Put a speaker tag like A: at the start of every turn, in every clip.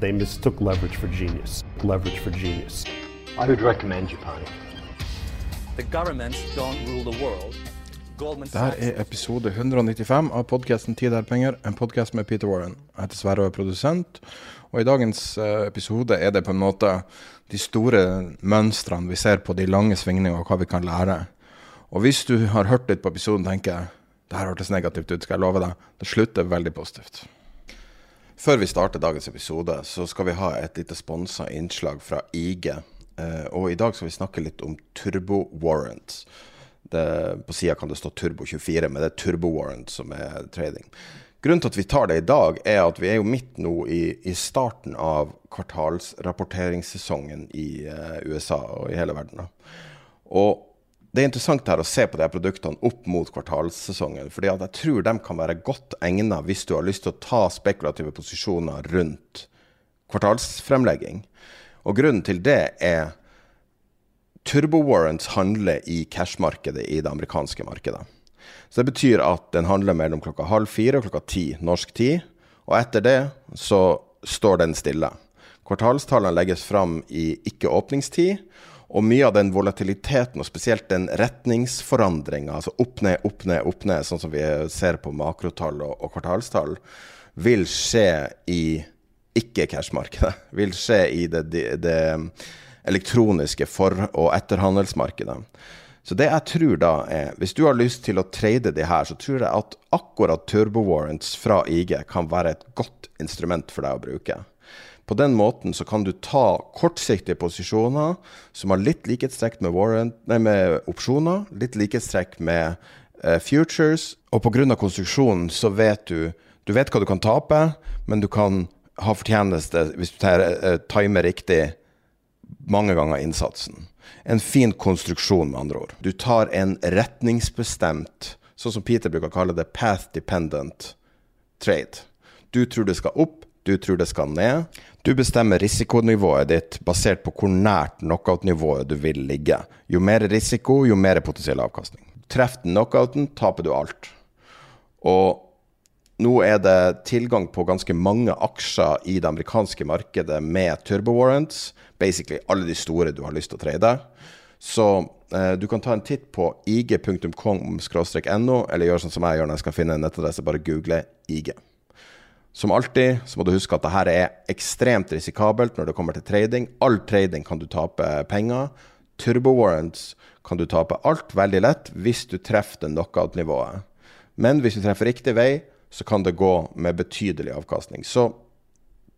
A: They mistook leverage for genius. Leverage for genius.
B: I would recommend Japan.
C: The governments don't rule the world. Goldman Sachs
D: er episode 195 av podkasten 'Tid er penger', en podkast med Peter Warren. Jeg heter Sverre og er produsent, og i dagens eh, episode er det på en måte de store mønstrene vi ser på de lange svingningene, og hva vi kan lære. Og hvis du har hørt litt på episoden, tenker jeg det her hørtes negativt ut, skal jeg love deg. Det slutter veldig positivt. Før vi starter dagens episode, så skal vi ha et lite sponsa innslag fra IG. Eh, og i dag skal vi snakke litt om turbo warrants. På sida kan det stå Turbo 24, men det er Turbo Warrant som er trading. Grunnen til at vi tar det i dag, er at vi er jo midt nå i, i starten av kvartalsrapporteringssesongen i eh, USA og i hele verden. Og det er interessant her å se på de produktene opp mot kvartalssesongen. fordi jeg tror de kan være godt egnet hvis du har lyst til å ta spekulative posisjoner rundt kvartalsfremlegging. Og grunnen til det er Turbo warrants handler i cash-markedet i det amerikanske markedet. Så det betyr at den handler mellom klokka halv fire og klokka ti norsk tid. Og etter det så står den stille. Kvartalstallene legges fram i ikke-åpningstid. Og mye av den volatiliteten, og spesielt den retningsforandringa, altså opp ned, opp ned, opp ned, sånn som vi ser på makrotall og, og kvartalstall, vil skje i ikke-cash-markedet. Vil skje i det, det, det elektroniske for- og etterhandelsmarkedet. Så det jeg tror da er, hvis du har lyst til å trade de her, så tror jeg at akkurat turbo warrants fra IG kan være et godt instrument for deg å bruke. På den måten så kan du ta kortsiktige posisjoner som har litt likhetstrekk med, med opsjoner, litt likhetstrekk med eh, futures, og pga. konstruksjonen så vet du Du vet hva du kan tape, men du kan ha fortjeneste hvis du tar, eh, timer riktig mange ganger innsatsen. En fin konstruksjon, med andre ord. Du tar en retningsbestemt, sånn som Peter bruker å kalle det, path dependent trade. Du tror det skal opp, du tror det skal ned. Du bestemmer risikonivået ditt basert på hvor nært knockout-nivået du vil ligge. Jo mer risiko, jo mer potensiell avkastning. Treffer den knockouten, taper du alt. Og nå er det tilgang på ganske mange aksjer i det amerikanske markedet med turbo warrants. Basically alle de store du har lyst til å trade. Så eh, du kan ta en titt på ig.com-no, eller gjør sånn som jeg gjør når jeg skal finne en nettadresse, bare google IG. Som alltid så må du huske at det her er ekstremt risikabelt når det kommer til trading. All trading kan du tape penger. Turbo warrants kan du tape alt veldig lett hvis du treffer det knockout-nivået. Men hvis du treffer riktig vei, så kan det gå med betydelig avkastning. Så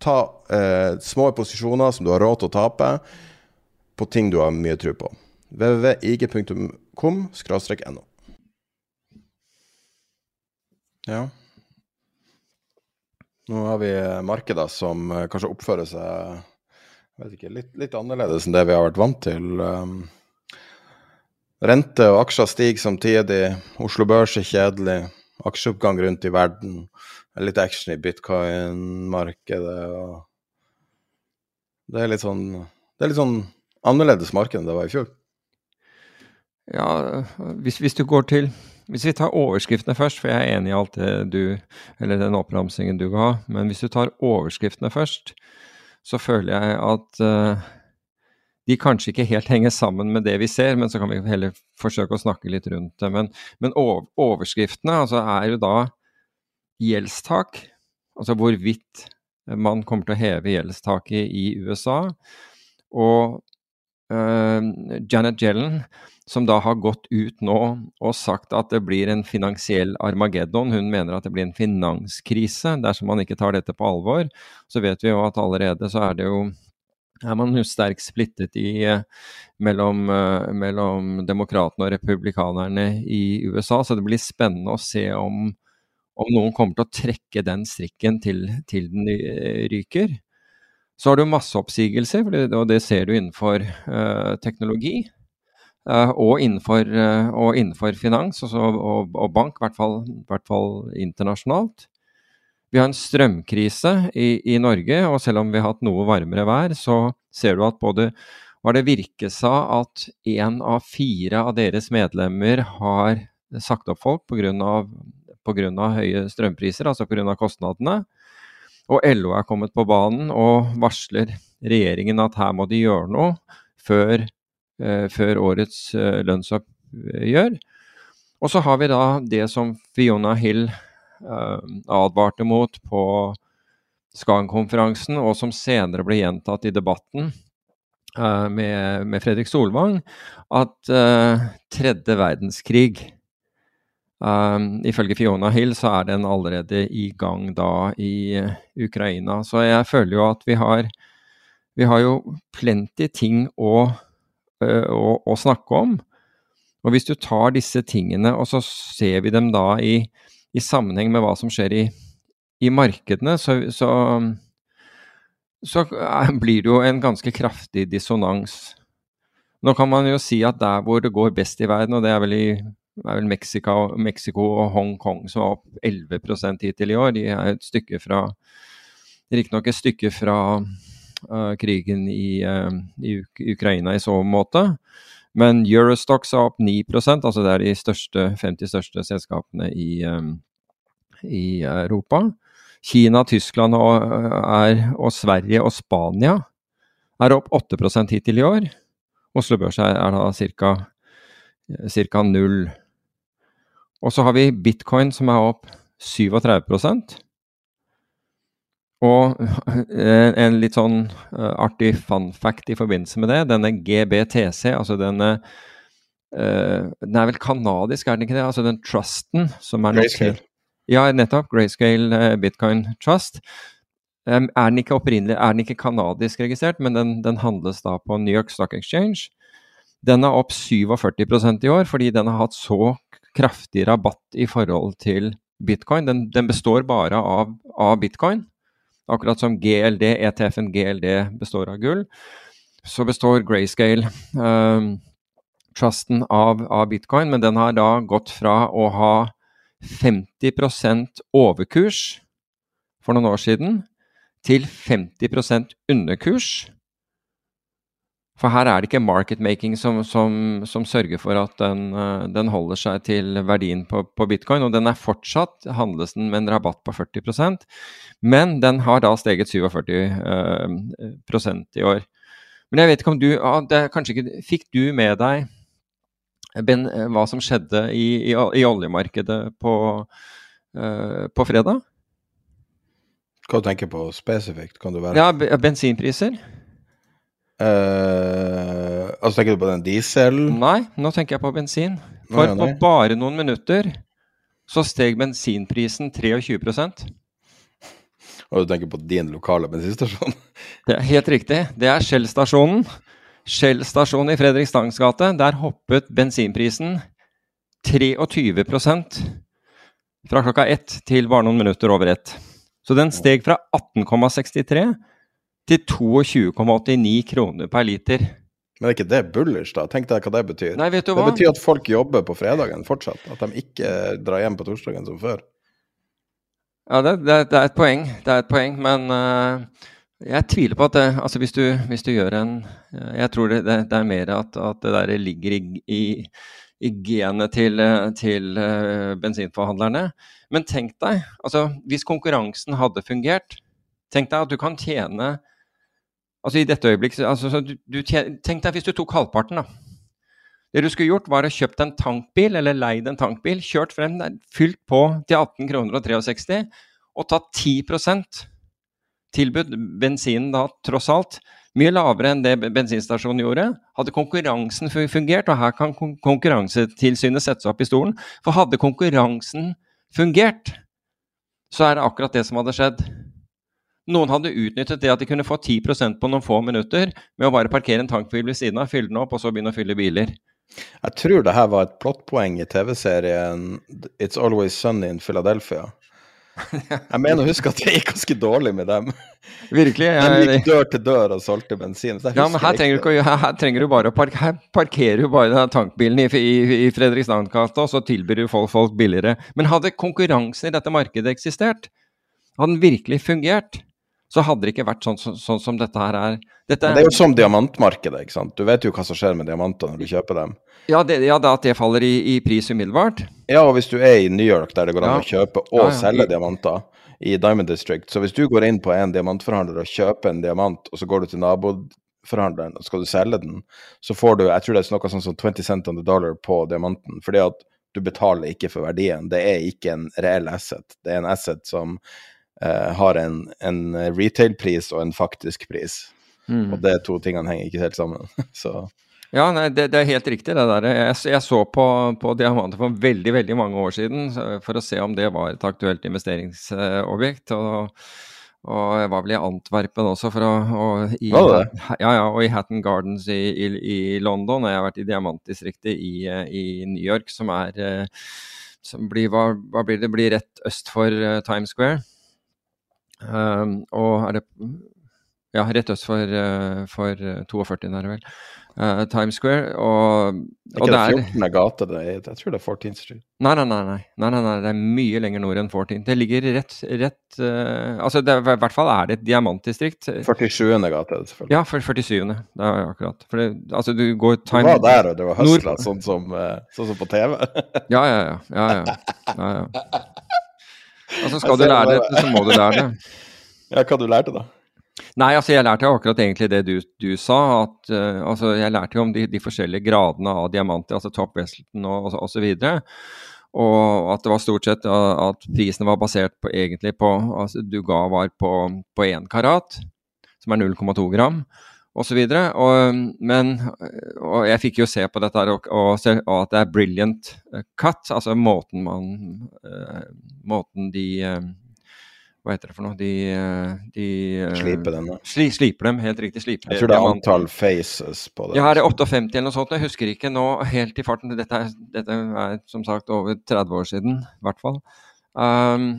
D: ta eh, små posisjoner som du har råd til å tape, på ting du har mye tro på. www.ig.com-no. Ja. Nå har vi markeder som eh, kanskje oppfører seg ikke, litt, litt annerledes enn det vi har vært vant til. Um, rente og aksjer stiger samtidig. Oslo Børs er kjedelig aksjeoppgang rundt i verden. Litt action i bitcoin-markedet. Det er litt sånn Det er litt sånn annerledes marked enn det var i fjor.
E: Ja, hvis, hvis du går til Hvis vi tar overskriftene først, for jeg er enig i alt det du Eller den oppramsingen du ga, men hvis du tar overskriftene først, så føler jeg at uh, de kanskje ikke helt henger sammen med det vi ser, men så kan vi heller forsøke å snakke litt rundt det. Men, men overskriftene altså, er jo da gjeldstak, altså hvorvidt man kommer til å heve gjeldstaket i USA. Og Janet Yellen, som da har gått ut nå og sagt at det blir en finansiell armageddon. Hun mener at det blir en finanskrise dersom man ikke tar dette på alvor. Så vet vi jo at allerede så er det jo er man jo sterkt splittet i, eh, mellom, uh, mellom demokratene og republikanerne i USA, så det blir spennende å se om, om noen kommer til å trekke den strikken til, til den ryker. Så har du masseoppsigelser, og det ser du innenfor uh, teknologi. Uh, og, innenfor, uh, og, innenfor, finans også, og, og, bank, i hvert fall, hvert fall, internasjonalt. Vi har en strømkrise i, i, Norge, og selv om vi har hatt noe varmere vær, så ser du at både var det Virke sa at én av fire av deres medlemmer har sagt opp folk pga. høye strømpriser, altså pga. kostnadene. Og LO er kommet på banen og varsler regjeringen at her må de gjøre noe før, eh, før årets eh, lønnsoppgjør. Og så har vi da det som Fiona Hill eh, advarte mot på Skagen-konferansen, og som senere ble gjentatt i debatten eh, med, med, Fredrik Solvang, at eh, tredje verdenskrig Um, ifølge Fiona Hill så er den allerede i gang da i uh, Ukraina. Så jeg føler jo at vi har, vi har jo plenty ting å, uh, å, å, snakke om. Og hvis du tar disse tingene og så ser vi dem da i, i sammenheng med hva som skjer i, i markedene, så, så, så blir det jo en ganske kraftig dissonans. Nå kan man jo si at der hvor det går best i verden, og det er vel i det er vel Mexico, Mexico og Hongkong som er opp 11% hittil i år. De er et stykke fra Riktignok et stykke fra uh, krigen i, uh, i, Ukraina i så måte. Men Eurostox er opp 9% altså det er de største, 50 største selskapene i, um, i Europa. Kina, Tyskland og, er, og, Sverige og Spania er opp 8% hittil i år. Oslo Børs er, da ca. null. Og så har vi bitcoin som er opp 37 Og eh, en litt sånn uh, artig fun fact i forbindelse med det, denne GBTC, altså denne uh, Den er vel kanadisk, er den ikke det? Altså den trusten som er
D: Grayscale.
E: Ja, nettopp. Grayscale Bitcoin Trust. Er den ikke opprinnelig, er den ikke kanadisk registrert, men den, den handles da på New York Stock Exchange. Den er opp 47% i år, fordi den har hatt så kraftig rabatt i forhold til bitcoin. Den, den består bare av, av, bitcoin. Akkurat som GLD, ETF-en GLD består av gull, så består Grayscale um, trusten av, av, bitcoin, men den har da gått fra å ha 50% overkurs for noen år siden til 50% underkurs for her er det ikke marketmaking som, som, som sørger for at den, eh, den, holder seg til verdien på, på, bitcoin. Og den er fortsatt handles den med en rabatt på 40% men den har da steget 47 eh, i år. Men jeg vet ikke om du ah, ikke, Fikk du med deg ben, hva som skjedde i, i, i oljemarkedet på, eh, på fredag?
D: Hva tenker du på spesifikt? Kan du være
E: Ja, bensinpriser.
D: Uh, altså Tenker du på den diesel?
E: Nei, nå tenker jeg på bensin. For nei, nei. på bare noen minutter så steg bensinprisen 23%
D: Og du tenker på din lokale bensinstasjon?
E: Det er helt riktig. Det er Shell-stasjonen. Shell-stasjonen i Fredrikstangs gate. Der hoppet bensinprisen 23 fra klokka ett til bare noen minutter over ett. Så den steg fra 18,63 til 22,89 kroner per liter.
D: Men er ikke det bullish, da? Tenk deg hva det betyr.
E: Nei, vet du
D: hva? Det betyr at folk jobber på fredagen fortsatt. At de ikke drar hjem på torsdagen som før.
E: Ja, det, det, det er et poeng. Det er et poeng, men uh, jeg tviler på at det Altså, hvis du, hvis du gjør en uh, Jeg tror det, det, er mer at, at det der ligger i, i, i genet til, til uh, bensinforhandlerne. Men tenk deg, altså hvis konkurransen hadde fungert Tenk deg at du kan tjene Altså i dette øyeblikk altså, Tenk deg hvis du tok halvparten, da. Det du skulle gjort, var å kjøpt en tankbil, eller leid en tankbil, kjørt frem, fylt på til 18 kroner og 63, og tatt 10 tilbud bensinen da, tross alt, mye lavere enn det bensinstasjonen gjorde. Hadde konkurransen fungert, og her kan Konkurransetilsynet sette seg opp i stolen, for hadde konkurransen fungert, så er det akkurat det som hadde skjedd. Noen hadde utnyttet det at de kunne få 10% på noen få minutter med å bare parkere en tankbil ved siden av, fylle den opp og så begynne å fylle biler.
D: Jeg tror det her var et plottpoeng i TV-serien It's Always Sunny in Philadelphia. Jeg mener å huske at det gikk ganske dårlig med dem.
E: Virkelig?
D: Jeg, de gikk dør til dør og solgte bensin.
E: Ja, men her trenger, du, her, trenger, du, bare å park, her parkerer du bare tankbilen i, i, i Fredriksdalsgata, og så tilbyr du folk, folk billigere. Men hadde konkurransen i dette markedet eksistert, hadde den virkelig fungert, så hadde det ikke vært sånn, sånn, sånn som dette her er. Dette
D: det er jo som diamantmarkedet, ikke sant. Du vet jo hva som skjer med diamanter når du kjøper dem.
E: Ja, det, ja, det at det faller i, i, pris umiddelbart.
D: Ja, og hvis du er i New York der det går an ja. å kjøpe og ja, selge diamanter, i Diamond District Så hvis du går inn på en diamantforhandler og kjøper en diamant, og så går du til naboforhandleren og skal du selge den, så får du jeg tror det er noe sånn som 20 cent on the dollar på diamanten. fordi at du betaler ikke for verdien. Det er ikke en reell asset. Det er en asset som uh, har en, en retail-pris og en faktisk pris. Mm. Og de to tingene henger ikke helt sammen. så
E: ja, nei, det, det, er helt riktig. det der. Jeg, jeg så på, på, diamanter for veldig veldig mange år siden for å se om det var et aktuelt investeringsobjekt. og, og jeg var vel i Antwerpen også, å, og, i, ja, ja, og i Hatton Gardens i, i, i, London. Og jeg har vært i diamantdistriktet i, i New York, som er som blir, hva, hva blir det? blir rett øst for uh, Times Square. Um, og er det Ja, rett øst for, uh, for 42, er det vel. Uh, Times Square. Og,
D: og ikke det er 14. gate, det er, jeg tror det er 14th Street.
E: Nei nei nei, nei nei nei, nei, det er mye lenger nord enn 14. Det ligger rett, rett uh, Altså det, i hvert fall er det et diamantdistrikt.
D: 47. gate, er det selvfølgelig.
E: Ja, for 47. Det er akkurat. For det, altså du går
D: time, Du var der, og det var høstla, sånn, som, uh, sånn som på TV?
E: ja, ja, ja. ja, ja. ja, ja. Altså skal du lære det, så må du lære det.
D: Ja, hva du lærte da?
E: Nei, altså jeg lærte akkurat egentlig det du, du sa. at uh, altså Jeg lærte jo om de, de, forskjellige gradene av diamanter, altså Top Wesselton og osv. Og, og at det var stort sett at prisene var basert på egentlig på altså Du ga var på, én karat, som er 0,2 gram, osv. Men og jeg fikk jo se på dette og, og, og, at det er brilliant cut, altså måten man uh, Måten de uh, hva heter det for noe? De, eh, de
D: eh, Sliper dem, da.
E: Sli, sliper dem, helt riktig. Sliper
D: jeg tror det er antall faces på det.
E: Ja, er det 58 eller noe sånt? Jeg husker ikke nå helt i farten. Dette er, dette er som sagt over 30 år siden, i hvert fall. Um,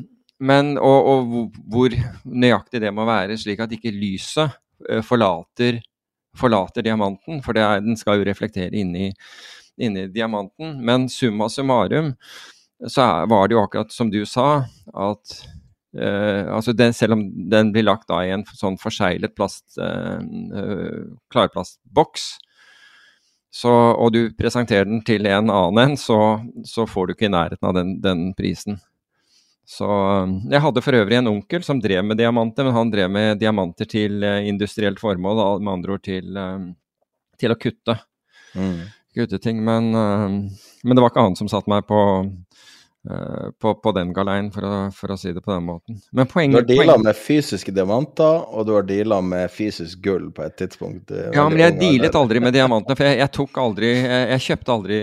E: men, og, og, hvor nøyaktig det må være, slik at ikke lyset forlater, forlater, diamanten. For er, den skal jo reflektere inni, inni diamanten. Men summa summarum så er, var det jo akkurat som du sa, at eh, altså det, selv om den blir lagt da i en sånn forseglet plast, uh, uh, klarplastboks, så, og du presenterer den til en annen en, så, så, får du ikke i nærheten av den, den, prisen. Så Jeg hadde for øvrig en onkel som drev med diamanter, men han drev med diamanter til industrielt formål, med andre ord til, til å kutte. Mm. kutte ting. Men, men det var ikke han som satte meg på Eh, på, på, den galeien, for å, for å, si det på den måten. Men poenget,
D: Du har deala med fysiske diamanter, og du har deala med fysisk gull på et tidspunkt.
E: Ja, men jeg dealet aldri med diamantene, for jeg, jeg tok aldri jeg, kjøpte aldri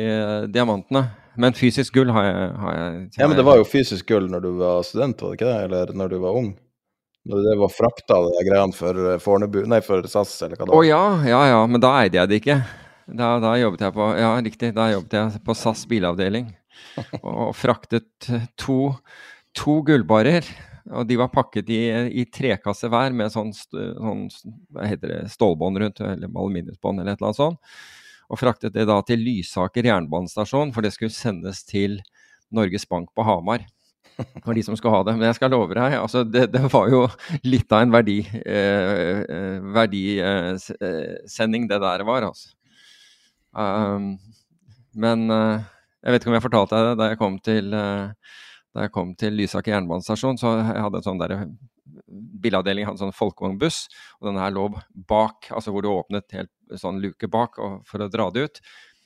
E: diamantene. Men fysisk gull har jeg, har jeg,
D: Ja, men det var jo fysisk gull når du var student, var det ikke det? Eller når du var ung? Når det var frakta de greiene for eh, Fornebu, nei, for SAS, eller hva det
E: var? Å ja, ja ja, men da eide jeg det ikke. Da, da jobbet jeg på Ja, riktig, da jobbet jeg på SAS bilavdeling og fraktet to, to gullbarer. Og de var pakket i, i trekasse hver med sånn, sånn hva heter det, stålbånd rundt, eller aluminiumsbånd eller et eller annet sånt. Og fraktet det da til Lysaker jernbanestasjon, for det skulle sendes til Norges Bank på Hamar. For de som skulle ha det. Men jeg skal love deg, altså det, det var jo litt av en verdi, eh, eh verdisending, eh, det der var, altså. Um, men uh, jeg vet ikke om jeg fortalte deg det da jeg kom til, eh, da til Lysaker jernbanestasjon. Så jeg hadde en sånn der bilavdelingen hadde sånn folkevognbuss, og denne her lå bak, altså hvor du åpnet helt sånn luke bak for å dra det ut.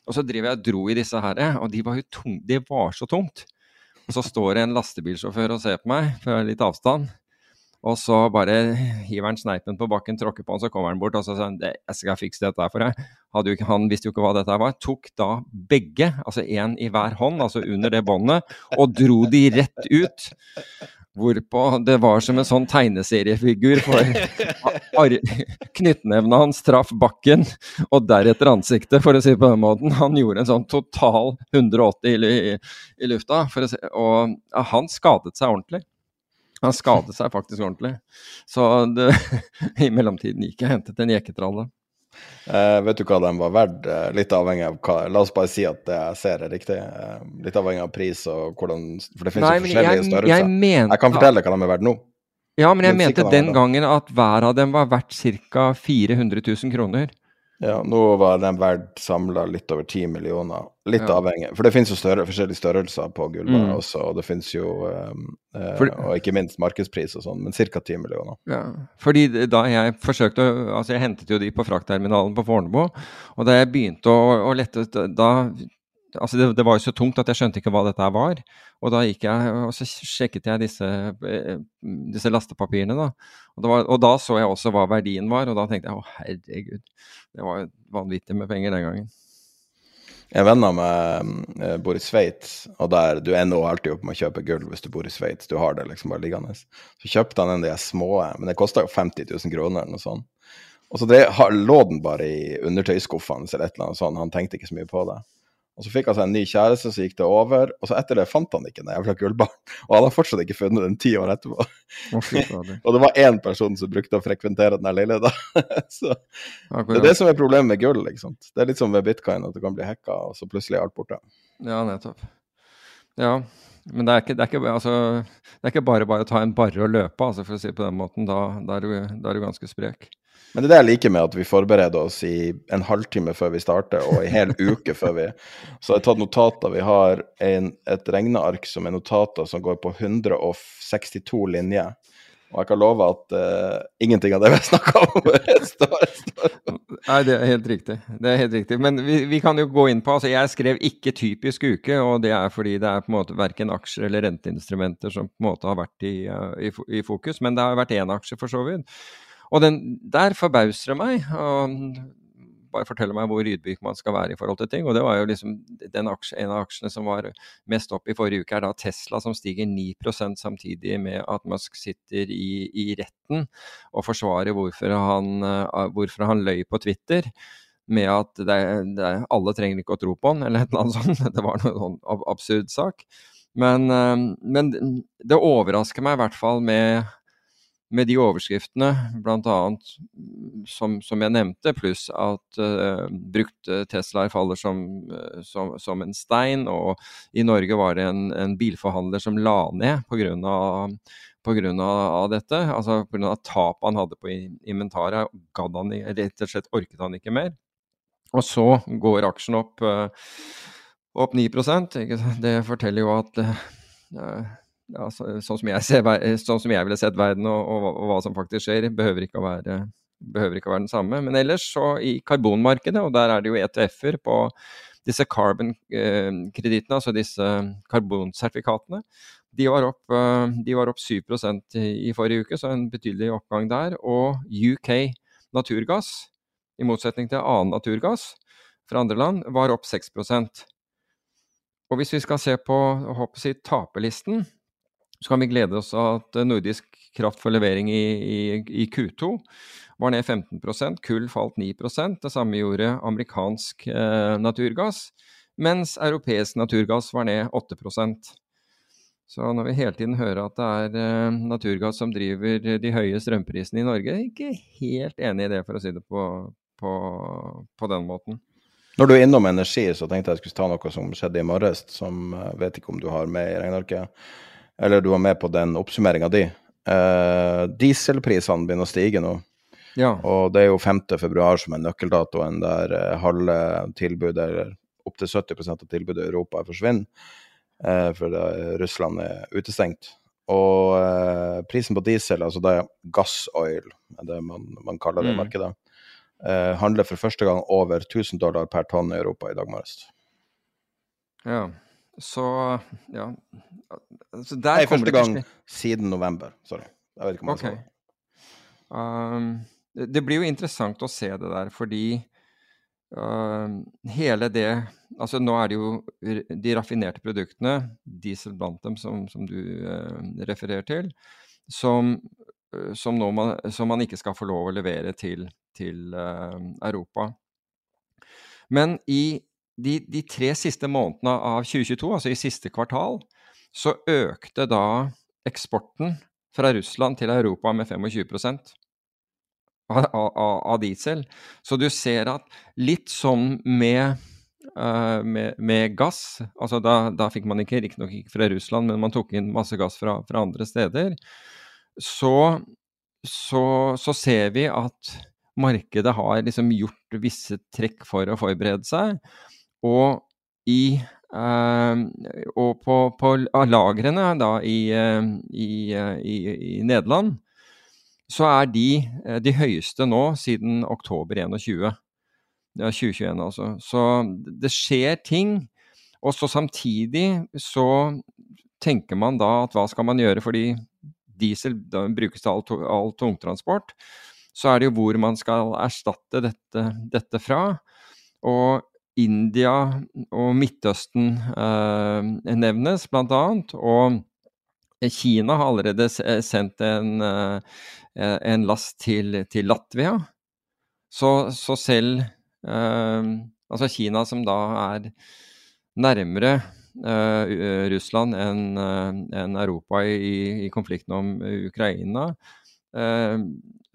E: Og så driver jeg og dro i disse her, og de var jo tung, det var så tungt. Og så står det en lastebilsjåfør og ser på meg fra litt avstand. Og så bare hiver han sneipen på bakken, tråkker på han, så kommer han bort og så sier han, jeg skal fikse dette her for deg. Jo, han visste jo ikke hva dette var. Tok da begge, altså én i hver hånd, altså under det båndet, og dro de rett ut. Hvorpå det var som en sånn tegneseriefigur, for knyttnevene hans traff bakken, og deretter ansiktet, for å si det på den måten. Han gjorde en sånn total 180 i, i, lufta, si, og ja, han skadet seg ordentlig. Han skadet seg faktisk ordentlig. Så det, i mellomtiden gikk jeg og hentet en jeketralle.
D: Eh, vet du hva den var verdt? Eh, litt avhengig av hva La oss bare si at det jeg ser er riktig. Uh, litt avhengig av pris og hvordan For det finnes Nei, jo forskjellige jeg, størrelser. Jeg, mente, jeg, kan fortelle hva de er verdt nå.
E: Ja, men jeg men mente den gangen at hver av dem var verdt ca. 400 000 kroner.
D: Ja, nå var den verdt samla litt over 10 millioner. Litt ja. avhengig. For det finnes jo større, forskjellige størrelser på gulvet mm. også, og det finnes jo um, eh, Fordi, Og ikke minst markedspris og sånn, men ca. 10 millioner.
E: Ja, fordi da jeg forsøkte Altså, jeg hentet jo de på fraktterminalen på Fornebu, og da jeg begynte å, å lette da altså det, det, var jo så tungt at jeg skjønte ikke hva dette var. Og da gikk jeg, og så sjekket jeg disse, eh, disse lastepapirene. da. Og, var, og, da så jeg også hva verdien var, og da tenkte jeg å herregud, det var vanvittig med penger den gangen.
D: Jeg er venner med uh, bor i Sveits, og der du ender alltid opp med å kjøpe gull hvis du bor i Sveits. Du har det liksom bare liggende. Så kjøpte han en av de små, men det kosta jo 50 000 kroner eller noe sånt. Og så det, lå den bare i undertøyskuffene eller et eller annet sånt. Han tenkte ikke så mye på det. Og så fikk han seg en ny kjæreste, så gikk det over. Og så etter det fant han ikke den jævla gullballen. Og han har fortsatt ikke funnet den ti år etterpå. og det var én person som brukte å frekventere den lille, da. så det er det som er problemet med gull. ikke sant? Det er litt som med bitcoin, at det kan bli hacka, og så plutselig er alt borte.
E: Ja, nettopp. Ja, men det er, ikke, det, er ikke, altså, det er ikke, bare bare å ta en barre og løpe, altså, for å si det på den måten. Da, da, er, du, da er du ganske sprek.
D: Men det er det jeg liker med at vi forbereder oss i en halvtime før vi starter, og en hel uke før vi Så jeg har tatt notater. Vi har en, et regneark som er notater som går på 162 linjer. Og jeg kan love at uh, ingenting av det vi har snakka om, står, står.
E: Nei, det er helt riktig. Det er helt riktig. Men vi, vi, kan jo gå inn på altså Jeg skrev ikke typisk uke, og det er fordi det er på en måte verken aksjer eller renteinstrumenter som på en måte har vært i, uh, i, i fokus, men det har vært én aksje for så vidt. Og den, der forbauser det meg. og bare forteller meg hvor ydmyk man skal være i forhold til ting. Og det var jo liksom aksje, en av aksjene som var mest opp i forrige uke, er da Tesla som stiger 9% samtidig med at Musk sitter i, i retten og forsvarer hvorfor han, uh, hvorfor han løy på Twitter med at det, det, alle trenger ikke å tro på han, eller et eller annet sånt. Det var noe sånn absurd sak. Men, uh, men det overrasker meg i hvert fall med med de overskriftene, bl.a. Som, som jeg nevnte, pluss at uh, brukte Teslaer faller som, uh, som, som, en stein. Og i Norge var det en, en bilforhandler som la ned pga. Av dette, altså pga. tapet han hadde på inventaret, gadd han rett og slett orket han ikke mer. Og så går aksjen opp, uh, opp 9 Det forteller jo at ja, så, sånn, som ser, sånn, som jeg ville sett verden og, og, og, hva som faktisk skjer, behøver ikke, være, behøver ikke å være den samme. Men ellers så i karbonmarkedet, og der er det jo ETF-er på disse carbon-kredittene, altså disse karbonsertifikatene, de var opp, eh, de var opp 7 i, forrige uke, så en betydelig oppgang der. Og UK naturgass, i motsetning til annen naturgass fra andre land, var opp 6% og hvis vi skal se på jeg, taperlisten, så kan vi glede oss at nordisk kraft for levering i, i, i Q2 var ned 15% kull falt 9% Det samme gjorde amerikansk eh, naturgass, mens europeisk naturgass var ned 8% Så når vi hele tiden hører at det er eh, naturgass som driver de høye strømprisene i Norge, er jeg ikke helt enig i det, for å si det på, på, på den måten.
D: Når du er innom energi, så tenkte jeg jeg skulle ta noe som skjedde i morges, som jeg eh, vet ikke om du har med i regnearket eller du var med på den oppsummeringa di. Eh, dieselprisene begynner å stige nå. Ja. Og det er jo 5. februar som er nøkkeldatoen der eh, halve tilbudet, eller opptil 70% av tilbudet i Europa forsvinner. Eh, for Russland er utestengt. Og eh, prisen på diesel, altså det er gassoil, det man, man kaller det
E: Mm.
D: markedet, eh, handler for første gang over 1000 dollar per tonn i Europa i dag morges.
E: Ja. Så ja. altså, der
D: Nei, første
E: det
D: gang siden november. Sorry. Jeg vet ikke om jeg
E: okay.
D: sa det.
E: Um, det det blir jo interessant å se det der, fordi Uh, hele det Altså nå er det jo de raffinerte produktene, diesel blant dem, som, som du uh, refererer til, som, uh, som, man, som man ikke skal få lov å levere til, til eh, Europa. Men i de, de tre siste månedene av 2022, altså i siste kvartal, så økte da eksporten fra Russland til Europa med 25 av, av, av diesel. Så du ser at litt som med, eh, med, med gass altså Da, da fikk man ikke riktignok ikke fra Russland, men man tok inn masse gass fra, fra andre steder. Så, så, så ser vi at markedet har liksom gjort visse trekk for å forberede seg. Og i eh, og på, på lagrene da i, eh, i, eh, i, i Nederland så er de eh, de høyeste nå siden oktober 21. Ja, 2021, altså. Så det skjer ting. Og så samtidig så tenker man da at hva skal man gjøre, fordi diesel brukes til all, all tungtransport. Så er det jo hvor man skal erstatte dette, dette fra. Og India og Midtøsten eh, nevnes annet. Og Kina har allerede eh, sendt en, eh, en last til, til Latvia. Så, så selv eh, Altså Kina, som da er nærmere eh, Russland enn en Europa i, i konflikten om Ukraina, eh,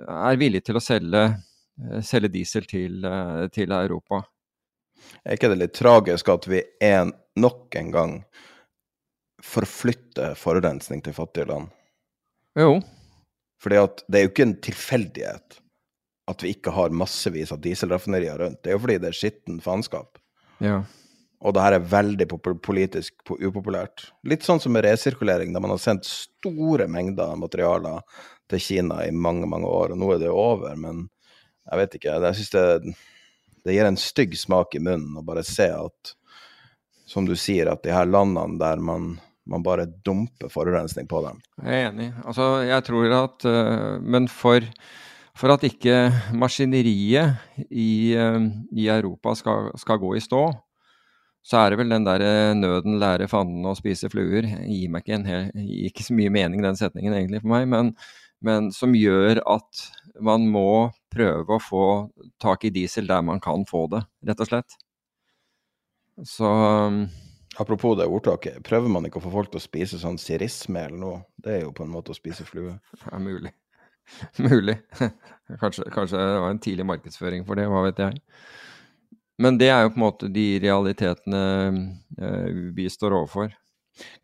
E: er villig til å selge, eh, selge diesel til, eh, til Europa.
D: Er ikke det litt tragisk at vi en, nok en gang forflytter forurensning til fattige land?
E: Jo,
D: Fordi at det er jo ikke en tilfeldighet at vi ikke har massevis av dieselraffinerier rundt. Det er jo fordi det er skitten faenskap.
E: ja.
D: Og det her er veldig politisk upopulært. Litt sånn som med resirkulering, der man har sendt store mengder materialer til Kina i mange, mange år, og nå er det over. Men jeg vet ikke. Jeg syns det, det gir en stygg smak i munnen å bare se at, som du sier, at de her landene der man, man bare dumper forurensning på dem.
E: Jeg er enig. Altså, jeg tror at øh, Men for, for at ikke maskineriet i, øh, i Europa skal, skal gå i stå, så er det vel den der øh, 'nøden lærer fanden å spise fluer'. Gir meg ikke, en hel, ikke så mye mening, den setningen egentlig for meg, men, men som gjør at man må prøve å få tak i diesel der man kan få det, rett og slett. Så øh,
D: Apropos det ordtaket, prøver man ikke å få folk til å spise sånn sirismel nå? Det er jo på en måte å spise flue.
E: Det er mulig. mulig. Kanskje, kanskje det var en tidlig markedsføring for det, hva vet jeg. Men det er jo på en måte de realitetene eh, vi står overfor.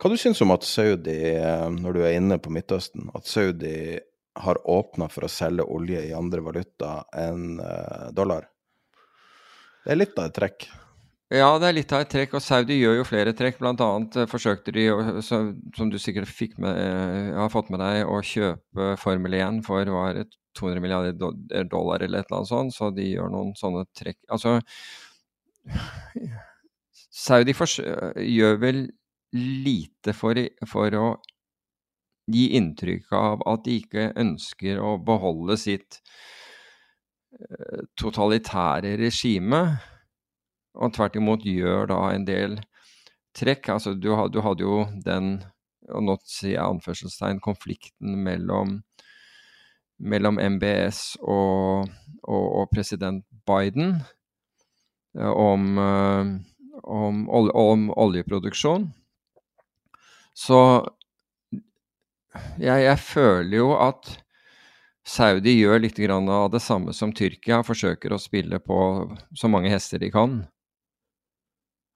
D: Hva du syns om at Saudi, eh, når du er inne på Midtøsten, at Saudi har åpna for å selge olje i andre valuta enn eh, dollar? Det er litt av et trekk.
E: Ja, det er litt av et trekk, og Saudi gjør jo flere trekk. Blant annet eh, forsøkte de, som du sikkert med, eh, har fått med deg, å kjøpe Formel 1 for var det 200 milliarder dollar eller et eller annet sånt, så de gjør noen sånne trekk. Altså, Saudi gjør vel lite for, for å gi inntrykk av at de ikke ønsker å beholde sitt eh, totalitære regime, og tvert imot gjør da en del trekk. Altså, du, du hadde jo den, og nå sier jeg anførselstegn, konflikten mellom, mellom MBS og, og, og president Biden eh, om, eh, om, om oljeproduksjon. Så jeg, jeg føler jo at Saudi gjør litt av det samme som Tyrkia, forsøker å spille på så mange hester de kan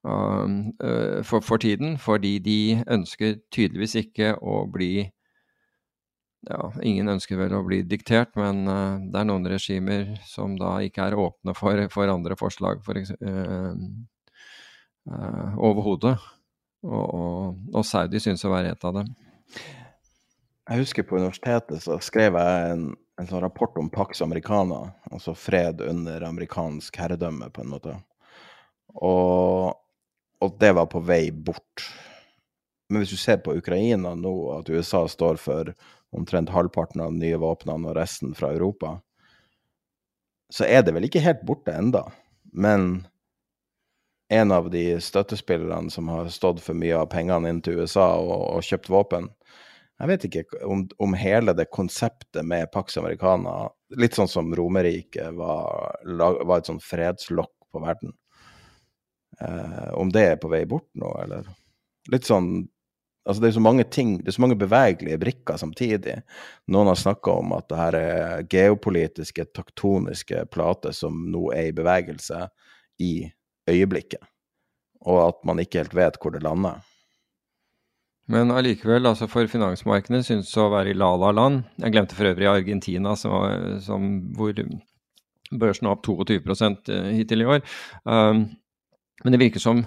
E: um, øh, for, for tiden, fordi de ønsker tydeligvis ikke å bli ja, Ingen ønsker vel å bli diktert, men uh, det er noen regimer som da ikke er åpne for, for andre forslag for, uh, uh, overhodet. Og, og, og Saudi synes å være et av dem.
D: Jeg husker på universitetet så skrev jeg en, en sånn rapport om Pax Americana, altså fred under amerikansk herredømme, på en måte. Og, og det var på vei bort. Men hvis du ser på Ukraina nå, at USA står for omtrent halvparten av de nye våpnene og resten fra Europa, så er det vel ikke helt borte enda. Men en av de støttespillerne som har stått for mye av pengene inn til USA og, og kjøpt våpen, jeg vet ikke om, om, hele det konseptet med Pax Americana, litt sånn som Romerriket var, var, et sånn fredslokk på verden, eh, om det er på vei bort nå, eller? Litt sånn Altså, det er så mange ting, det er så mange bevegelige brikker samtidig. Noen har snakka om at det her er geopolitiske, taktoniske plater som nå er i bevegelse i øyeblikket, og at man ikke helt vet hvor det lander.
E: Men allikevel, altså for finansmarkedene synes å være i la-la-land. Jeg glemte for øvrig Argentina, som, som, hvor børsen er opp 22 eh, hittil i år. Um, men det virker som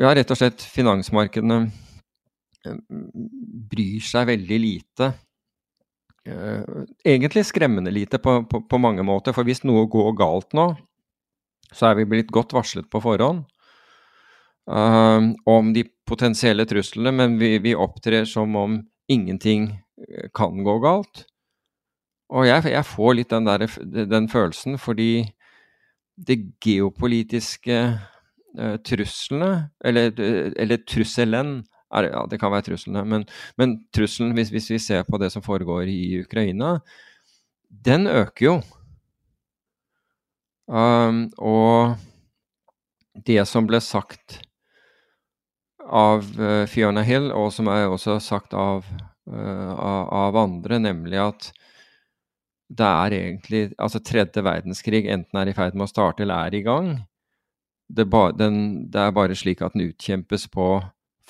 E: ja, rett og slett finansmarkedene bryr seg veldig lite. Uh, egentlig skremmende lite på, på, på, mange måter. For hvis noe går galt nå, så er vi blitt godt varslet på forhånd uh, om de potensielle truslene, men vi, vi, opptrer som om ingenting eh, kan gå galt. Og jeg, jeg får litt den, der, den, følelsen fordi det geopolitiske uh, truslene, eller, eller trusselen, er, ja, det kan være truslene, men, men trusselen, hvis, hvis, vi ser på det som foregår i Ukraina, den øker jo. Um, og det som ble sagt av uh, Fiona Hill, og som er også sagt av, uh, av, andre, nemlig at det er egentlig Altså tredje verdenskrig enten er i ferd med å starte eller er i gang. Det, ba, den, det er bare slik at den utkjempes på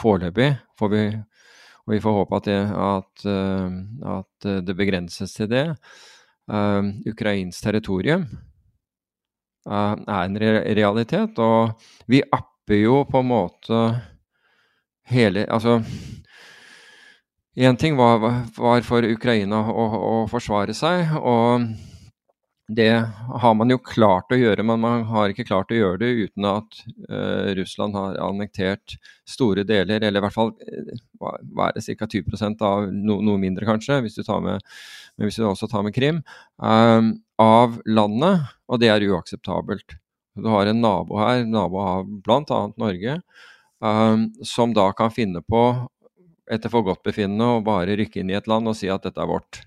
E: foreløpig, får vi, og vi får håpe at det, at, uh, at det begrenses til det, uh, ukrainsk territorium uh, er en realitet. Og vi apper jo på en måte hele Altså Én ting var, var, for Ukraina å, å forsvare seg, og det har man jo klart å gjøre, men man har ikke klart å gjøre det uten at uh, Russland har annektert store deler, eller i hvert fall hva er det, ca. 20% av no, noe mindre, kanskje, hvis du, med, hvis du, også tar med Krim, uh, av landet. Og det er uakseptabelt. Du har en nabo her, nabo av bl.a. Norge, som da kan finne på, etter forgodtbefinnende, å bare rykke inn i et land og si at dette er vårt.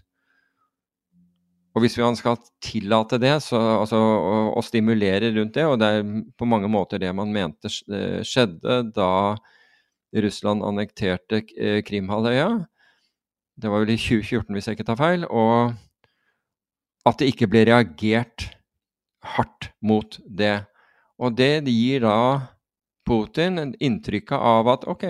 E: Og hvis man skal tillate det, så, altså, og, og, stimulere rundt det, og det er på mange måter det man mente eh, skjedde da Russland annekterte eh, Krimhalvøya, det var vel i 2014 hvis jeg ikke tar feil, og at det ikke ble reagert hardt mot det. Og det gir da Putin inntrykket av at ok,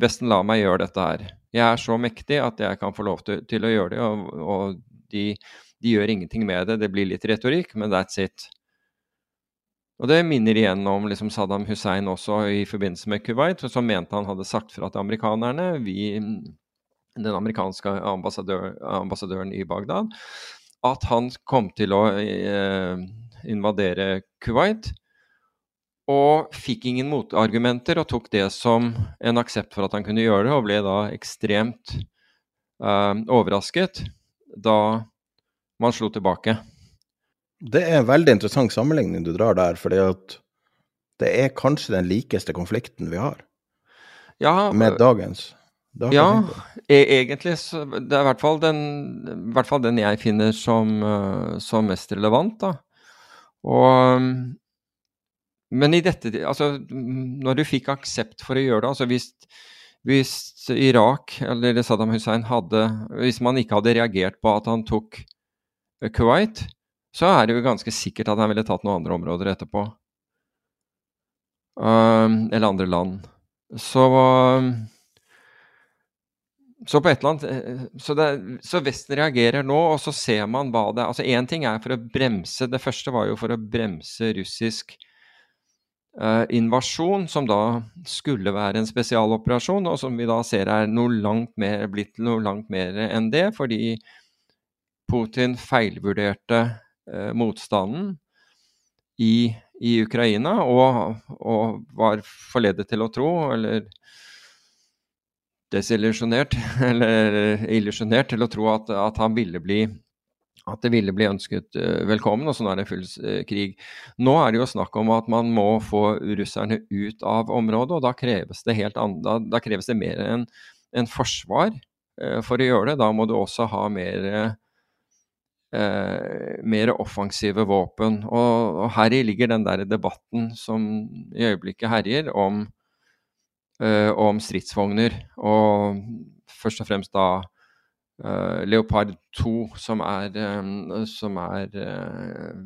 E: Vesten lar meg gjøre dette her. Jeg er så mektig at jeg kan få lov til, til å gjøre det, og, og de de gjør ingenting med det. Det blir litt retorikk, men that's it. Og det minner igjen om liksom Saddam Hussein også i forbindelse med Kuwait, som mente han hadde sagt fra til amerikanerne, vi, den amerikanske ambassadør, ambassadøren i Bagdad, at han kom til å eh, invadere Kuwait. Og fikk ingen motargumenter og tok det som en aksept for at han kunne gjøre det, og ble da ekstremt eh, overrasket da man slo tilbake.
D: Det er en veldig interessant sammenligning du drar der, fordi at det er kanskje den likeste konflikten vi har
E: ja,
D: med dagens.
E: Ja, e egentlig Det er i hvert fall den, hvert fall den jeg finner som, uh, som, mest relevant, da. Og Men i dette Altså, når du fikk aksept for å gjøre det altså hvis, hvis Irak, eller Saddam Hussein, hadde Hvis man ikke hadde reagert på at han tok Kuwait, så er det jo ganske sikkert at han ville tatt noen andre områder etterpå. Uh, eller andre land. Så uh, så på et eller annet eh, så, det, så, Vesten reagerer nå, og så ser man hva det Altså én ting er for å bremse Det første var jo for å bremse russisk uh, invasjon, som da skulle være en spesialoperasjon, og som vi da ser er noe langt mer, blitt noe langt mer enn det, fordi Putin feilvurderte uh, motstanden i, i Ukraina og, og, var forledet til å tro, eller desillusjonert, eller illusjonert til å tro at, at han ville bli at det ville bli ønsket uh, velkommen, og så nå er det full uh, krig. Nå er det jo snakk om at man må få russerne ut av området, og da kreves det, helt da, kreves det mer enn en forsvar uh, for å gjøre det. Da må du også ha mer, mer offensive våpen. Og, og heri ligger den der debatten som i øyeblikket herjer, om, om stridsvogner. Og først og fremst da Leopard 2, som er, um, som er uh,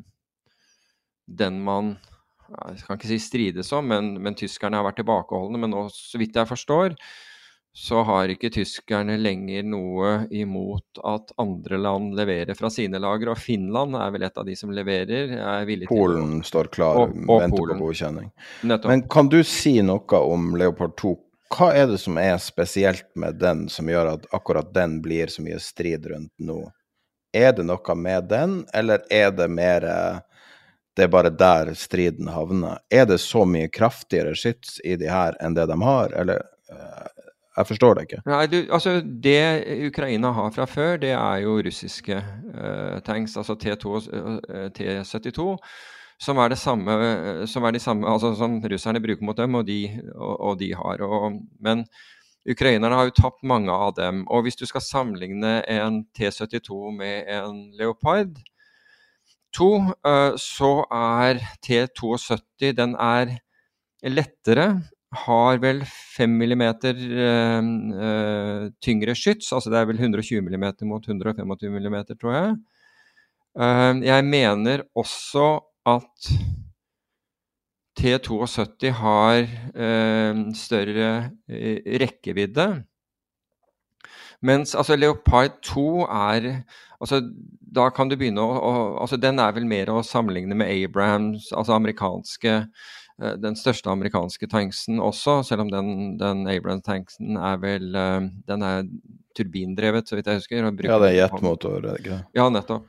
E: den man Jeg kan ikke si strides om, men, men, tyskerne har vært tilbakeholdne. Men nå, så vidt jeg forstår, så har ikke tyskerne lenger noe imot at andre land leverer fra sine lager. Og Finland er vel et av de som leverer.
D: Polen til, står klar, og, og venter Polen. på godkjenning. Nettopp. Men kan du si noe om Leopard 2? Hva er det som er spesielt med den som gjør at akkurat den blir så mye strid rundt nå? Er det noe med den, eller er det mer det er bare der striden havner? Er det så mye kraftigere skyts i de her enn det de har, eller eh, jeg forstår det ikke.
E: Nei, du, altså Det Ukraina har fra før, det er jo russiske uh, tanks, altså T2 uh, T72 som er, det samme, som er de samme altså som russerne bruker mot dem, og de, og, og de har. Og, men ukrainerne har jo tapt mange av dem. Og hvis du skal sammenligne en T72 med en Leopard 2, uh, så er T72 den er lettere. Har vel 5 mm uh, uh, tyngre skyts, altså det er vel 120 mm mot 125 mm, tror jeg. Jeg mener også at T72 har eh, større eh, rekkevidde. Mens altså, Leopard 2 er altså, Da kan du begynne å, å altså, Den er vel mer å sammenligne med Abrahams, altså amerikanske eh, den største amerikanske tanksen også, selv om den, den Abrams-tanksen er vel eh, Den er turbindrevet, så vidt jeg husker.
D: Ja, det er jetmotor, er det ikke det?
E: Ja, nettopp.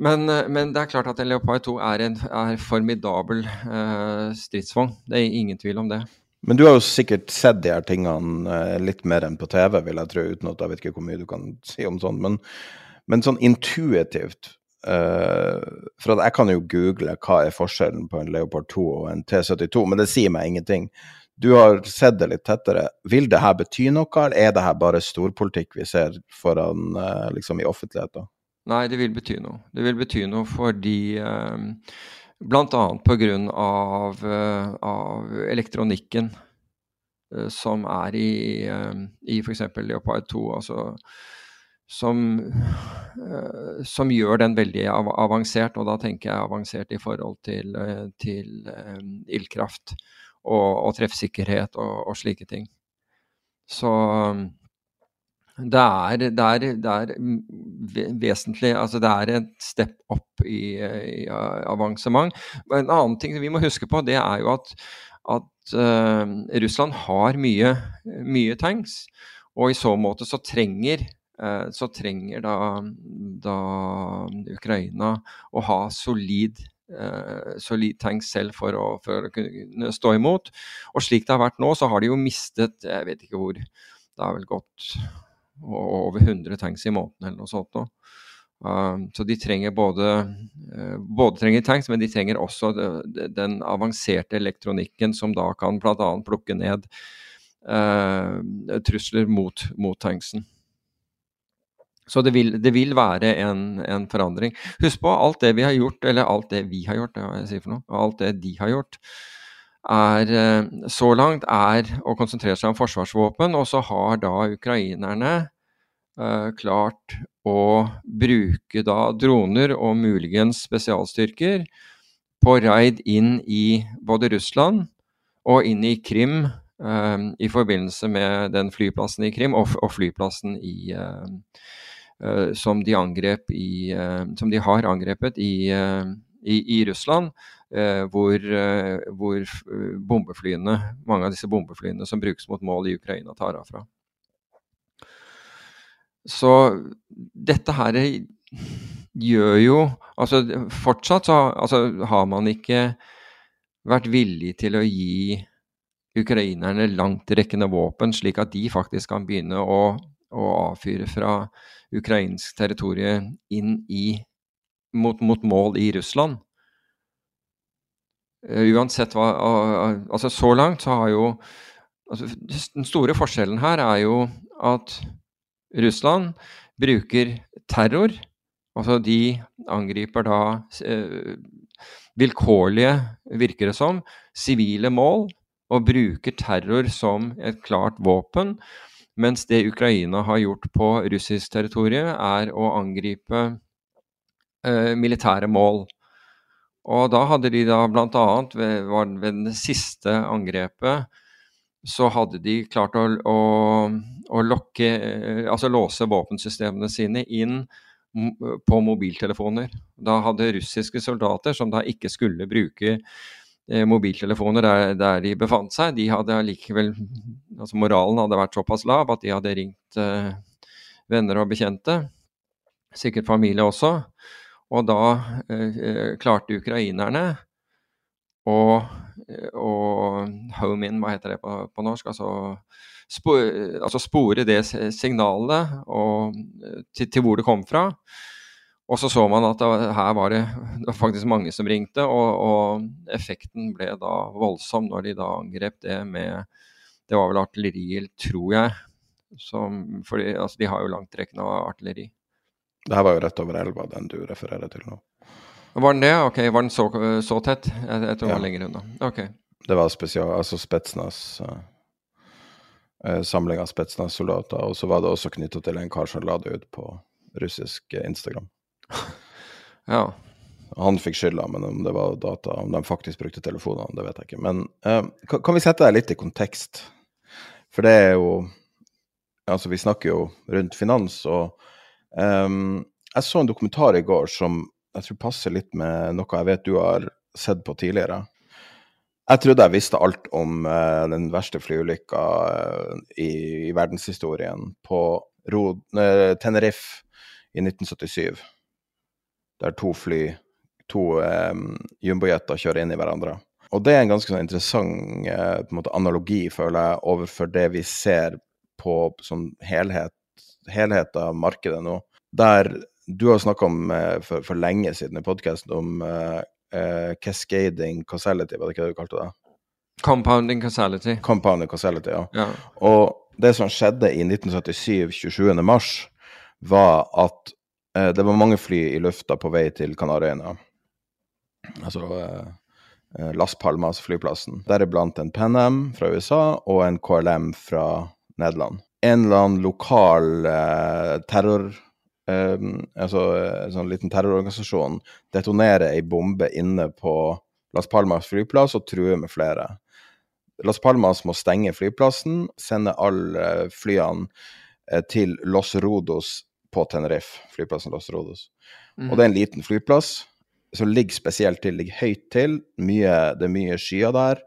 E: Men, eh, men, det er klart at en Leopard 2 er en er formidabel uh, stridsvogn. Det er ingen tvil om det.
D: Men du har jo sikkert sett de her tingene uh, litt mer enn på TV, vil jeg tro, uten at jeg vet ikke hvor mye du kan si om sånn. Men, men sånn intuitivt uh, For jeg kan jo google hva er forskjellen på en Leopard 2 og en T72, men det sier meg ingenting. Du har sett det litt tettere. Vil det her bety noe, eller er det her bare storpolitikk vi ser foran liksom i offentligheten?
E: Nei, det vil bety noe. Det vil bety noe fordi eh, Bl.a. pga. Av, eh, av elektronikken eh, som er i, eh, i f.eks. Leopard 2. Altså, som, eh, som, gjør den veldig avansert, og da tenker jeg avansert i forhold til, til eh, ildkraft og, og treffsikkerhet og, og, slike ting. Så det er, det, er, det er, vesentlig Altså det er et step opp i, i avansement. En annen ting vi må huske på, det er jo at, at uh, Russland har mye, mye tanks. Og i så måte så trenger, uh, så trenger da, da, Ukraina å ha solid Uh, solid tanks selv for å, for å, kunne stå imot. Og slik det har vært nå, så har de jo mistet Jeg vet ikke hvor. Det har vel gått og over 100 tanks i måneden eller noe sånt. Nå. Uh, så de trenger både, uh, både trenger tanks, men de trenger også de, de, den avanserte elektronikken som da kan bl.a. plukke ned uh, trusler mot, mot, tanksen. Så det vil, det vil være en, en, forandring. Husk på alt det vi har gjort, eller alt det vi har gjort, det hva jeg sier for noe, og alt det de har gjort er, eh, så langt er å konsentrere seg om forsvarsvåpen. Og så har da ukrainerne klart å bruke da droner og muligens spesialstyrker på raid inn i både Russland og inn i Krim uh, i forbindelse med den flyplassen i Krim og, flyplassen i uh, som de angrep i Som de har angrepet i i, i Russland, eh, hvor, eh, hvor, bombeflyene, mange av disse bombeflyene som brukes mot mål i Ukraina, tar av fra. Så dette her gjør jo Altså fortsatt så altså, har man ikke vært villig til å gi ukrainerne langtrekkende våpen, slik at de faktisk kan begynne å, å avfyre fra ukrainsk territorium inn i mot, mot mål i Russland. Uh, uansett hva uh, Altså, så langt så har jo altså, Den store forskjellen her er jo at Russland bruker terror. Altså, de angriper da uh, vilkårlige, virker det som, sivile mål og bruker terror som et klart våpen. Mens det Ukraina har gjort på russisk territorium, er å angripe eh, militære mål. Og da hadde de da bl.a. Ved, ved det siste angrepet så hadde de klart å, å, å lokke, eh, altså låse våpensystemene sine inn på mobiltelefoner. Da hadde russiske soldater, som da ikke skulle bruke Eh, mobiltelefoner der, der, de befant seg, de hadde allikevel altså Moralen hadde vært såpass lav at de hadde ringt eh, venner og bekjente, sikkert familie også. Og da eh, eh klarte ukrainerne å, home in, hva heter det på, på norsk? Altså, spore, altså spore det signalet og, til, til hvor det kom fra. Og så så man at det, her var det, det var faktisk mange som ringte, og, og, effekten ble da voldsom når de da angrep det med Det var vel artilleri, tror jeg. Som, fordi altså, de har jo langtrekkende artilleri.
D: Det her var jo rett over elva, den du refererer til nå.
E: Var den det? Ok, Var den så, så tett? Jeg, jeg tror den ja. var lenger unna. Ok.
D: Det var spesial, altså Spetsnas uh, Samling av Spetsnas-soldater. Og så var det også knytta til en kar som la det ut på russisk Instagram
E: ja.
D: Han fikk skylda, men om det var data, om de faktisk brukte telefonene, det vet jeg ikke. Men uh, kan, vi sette deg litt i kontekst? For det er jo Altså, vi snakker jo rundt finans, og um, jeg så en dokumentar i går som jeg tror passer litt med noe jeg vet du har sett på tidligere. Jeg trodde jeg visste alt om uh, den verste flyulykka uh, i, i, verdenshistorien på Rod, Tenerife i 1977. Der to fly, to um, jumbojeter, kjører inn i hverandre. Og det er en ganske sånn interessant uh, på en måte, analogi, føler jeg, overfor det vi ser på som helhet, helhet av markedet nå. Der du har snakka om uh, for, for, lenge siden i podkasten om uh, cascading causality, var det ikke det du kalte det?
E: Compounding causality.
D: Compounding causality, ja.
E: ja.
D: Og det som skjedde i 1977, 27. mars, var at uh, det var mange fly i lufta på vei til Kanariøyene. Altså eh, eh Las Palmas flyplassen. Deriblant en Pan Am fra USA og en KLM fra Nederland. En eller annen lokal eh, terror... Eh, altså en sånn liten terrororganisasjon detonerer ei bombe inne på Las Palmas flyplass og truer med flere. Las Palmas må stenge flyplassen, sende alle flyene til Los Rodos på Tenerife, flyplassen Los Rodos. Mm. Og det er en liten flyplass som ligger spesielt til, ligger høyt til. Mye, det er mye skyer der.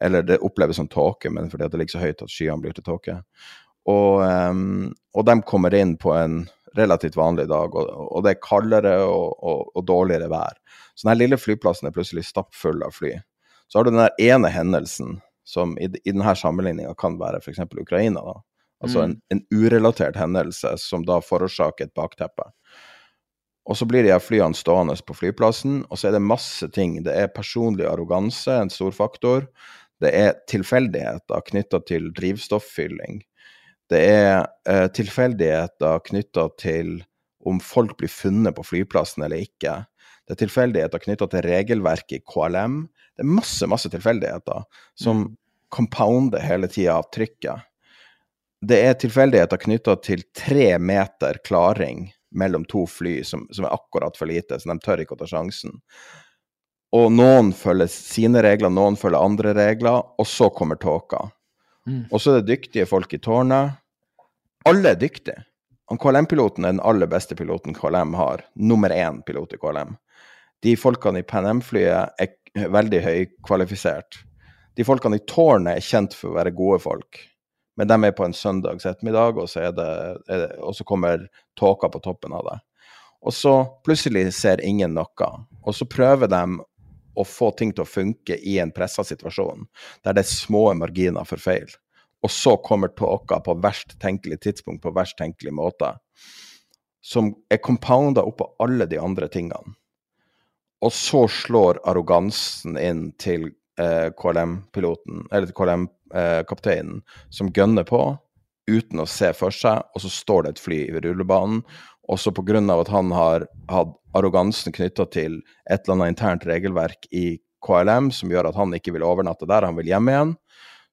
D: Eller det oppleves som tåke, men fordi det ligger så høyt at skyene blir til tåke. Og, um, og, de kommer inn på en relativt vanlig dag, og, og det er kaldere og, og, dårligere vær. Så denne lille flyplassen er plutselig stappfull av fly. Så har du den der ene hendelsen som i, i denne sammenligninga kan være f.eks. Ukraina. da, Altså en, mm. en, urelatert hendelse som da forårsaker et bakteppe. Og så blir de her flyene stående på flyplassen, og så er det masse ting. Det er personlig arroganse, en stor faktor. Det er tilfeldigheter knytta til drivstofffylling. Det er eh, tilfeldigheter knytta til om folk blir funnet på flyplassen eller ikke. Det er tilfeldigheter knytta til regelverket i KLM. Det er masse, masse tilfeldigheter som mm. compounder hele tida av trykket det er tilfeldigheter knytta til tre meter klaring mellom to fly, som, som, er akkurat for lite, så de tør ikke å ta sjansen. Og noen følger sine regler, noen følger andre regler, og så kommer tåka. Mm. Og så er det dyktige folk i tårnet. Alle er dyktige. KLM-piloten er den aller beste piloten KLM har. Nummer én pilot i KLM. De folkene i Pan Am-flyet er veldig høykvalifisert. De folkene i tårnet er kjent for å være gode folk, men de er på en søndags ettermiddag, og så, det, det, og så kommer tåka på toppen av det. Og så plutselig ser ingen noe, og så prøver de å få ting til å funke i en pressa situasjon, der det er små marginer for feil. Og så kommer tåka på verst tenkelig tidspunkt, på verst tenkelig måte, som er compounda oppå alle de andre tingene. Og så slår arrogansen inn til eh, KLM-piloten, eller KLM-kapteinen, eh, som gønner på uten å se for seg, og så står det et fly i rullebanen. Også pga. at han har hatt arrogansen knytta til et eller annet internt regelverk i KLM som gjør at han ikke vil overnatte der, han vil hjem igjen,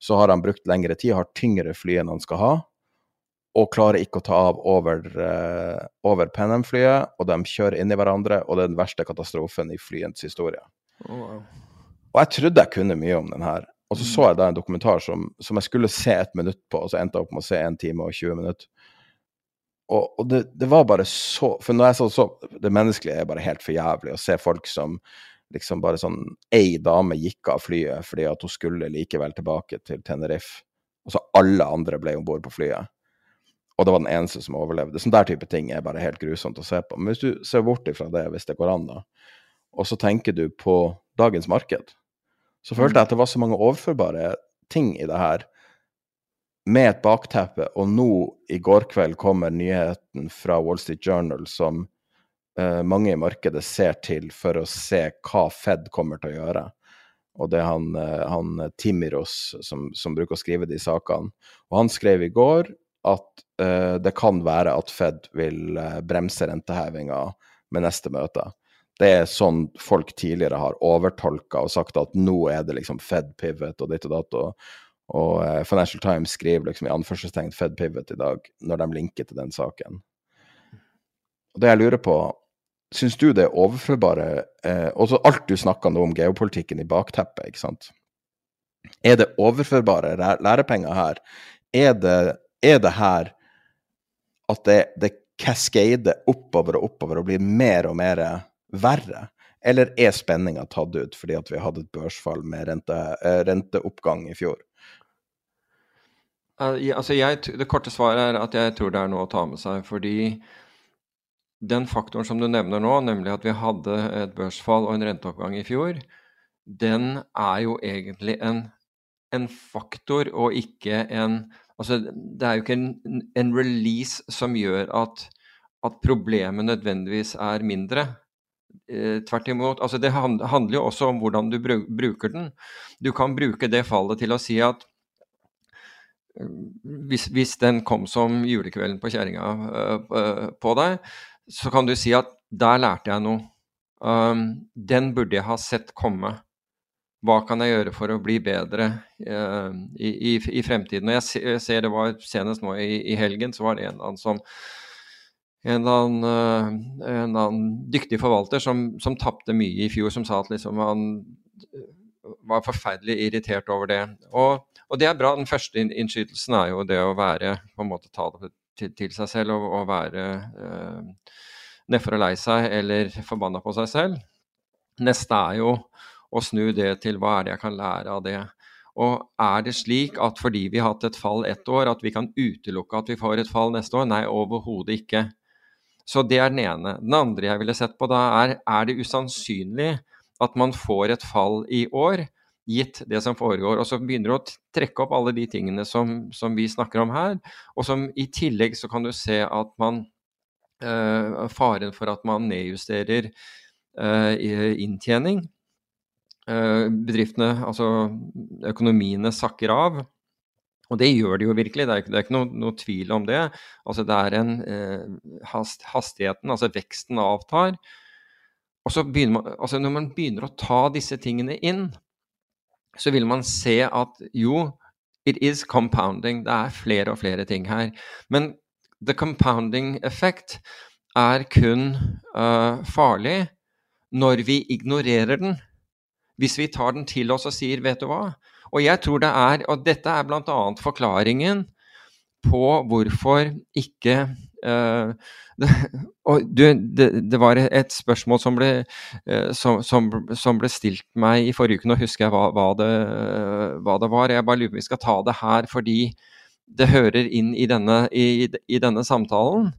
D: så har han brukt lengre tid, har tyngre fly enn han skal ha, og klarer ikke å ta av over, uh, over Penham-flyet, og de kjører inn i hverandre, og det er den verste katastrofen i flyens historie. Oh, wow. Og jeg trodde jeg kunne mye om den her. Og så så jeg da en dokumentar som, som, jeg skulle se et minutt på, og så endte jeg opp med å se en time og 20 minutter. Og, og det, det, var bare så For når jeg så, så Det menneskelige er bare helt for jævlig. Å se folk som liksom bare sånn Ei dame gikk av flyet fordi at hun skulle likevel tilbake til Tenerife. Og så alle andre ble om bord på flyet. Og det var den eneste som overlevde. Sånn der type ting er bare helt grusomt å se på. Men hvis du ser bort ifra det, hvis det går an, da, og så tenker du på dagens marked så følte jeg at det var så mange overførbare ting i det her, med et bakteppe. Og nå, i går kveld, kommer nyheten fra Wall Street Journal som uh, mange i markedet ser til for å se hva Fed kommer til å gjøre. Og det er han, uh, han Timiros som, som, bruker å skrive de sakene. Og han skrev i går at uh, det kan være at Fed vil bremse rentehevinga med neste møte det er sånn folk tidligere har overtolka og sagt at nå er det liksom Fed pivot og ditt og datt. Og uh, Financial Times skriver liksom i anførselstegn Fed pivot i dag, når de linker til den saken. Og Det jeg lurer på, syns du det er overførbare eh, Også alt du snakka nå om geopolitikken i bakteppet, ikke sant. Er det overførbare lærepenger her? Er det, er det her at det, det cascader oppover og oppover og blir mer og mer verre? Eller er spenninga tatt ut fordi at vi hadde et børsfall med rente, eh, renteoppgang i fjor?
E: Altså jeg, det korte svaret er at jeg tror det er noe å ta med seg. Fordi den faktoren som du nevner nå, nemlig at vi hadde et børsfall og en renteoppgang i fjor, den er jo egentlig en, en faktor og ikke en Altså, det er jo ikke en, en release som gjør at, at problemet nødvendigvis er mindre. Eh, tvert imot. Altså det handler jo også om hvordan du bruker den. Du kan bruke det fallet til å si at hvis, hvis den kom som julekvelden på kjerringa uh, på deg, så kan du si at der lærte jeg noe. Um, den burde jeg ha sett komme. Hva kan jeg gjøre for å bli bedre uh, i, i, i, fremtiden? Og jeg ser det var senest nå i, i helgen, så var det en annen som en eller annen, eh, en annen dyktig forvalter som, som tapte mye i fjor, som sa at liksom han var forferdelig irritert over det. Og, og, det er bra. Den første innskytelsen er jo det å være på en måte ta det til, til seg selv og, og være eh, nedfor og lei seg eller forbanna på seg selv. Neste er jo å snu det til hva er det jeg kan lære av det. Og er det slik at fordi vi har hatt et fall ett år, at vi kan utelukke at vi får et fall neste år? Nei, overhodet ikke. Så det er den ene. Den andre jeg ville sett på da, er er det usannsynlig at man får et fall i år, gitt det som foregår. Og så begynner du å trekke opp alle de tingene som, som, vi snakker om her. Og som i tillegg så kan du se at man eh, Faren for at man nedjusterer eh, inntjening. Eh, bedriftene, altså økonomiene, sakker av. Og det gjør de jo virkelig, det er ikke, det er ikke noe, noe, tvil om det. Altså det er en eh, hast, Hastigheten, altså veksten, avtar. Og så begynner man, altså Når man begynner å ta disse tingene inn, så vil man se at jo, it is compounding. Det er flere og flere ting her. Men the compounding effect er kun uh, farlig når vi ignorerer den. Hvis vi tar den til oss og sier, vet du hva, og jeg tror det er, og dette er bl.a. forklaringen på hvorfor ikke det, og du, det, det, var et spørsmål som ble, uh, som, som, som, ble stilt meg i forrige uke. Nå husker jeg hva, hva, det, hva, det, var. Jeg bare lurer på om vi skal ta det her fordi det hører inn i denne, i, i denne samtalen.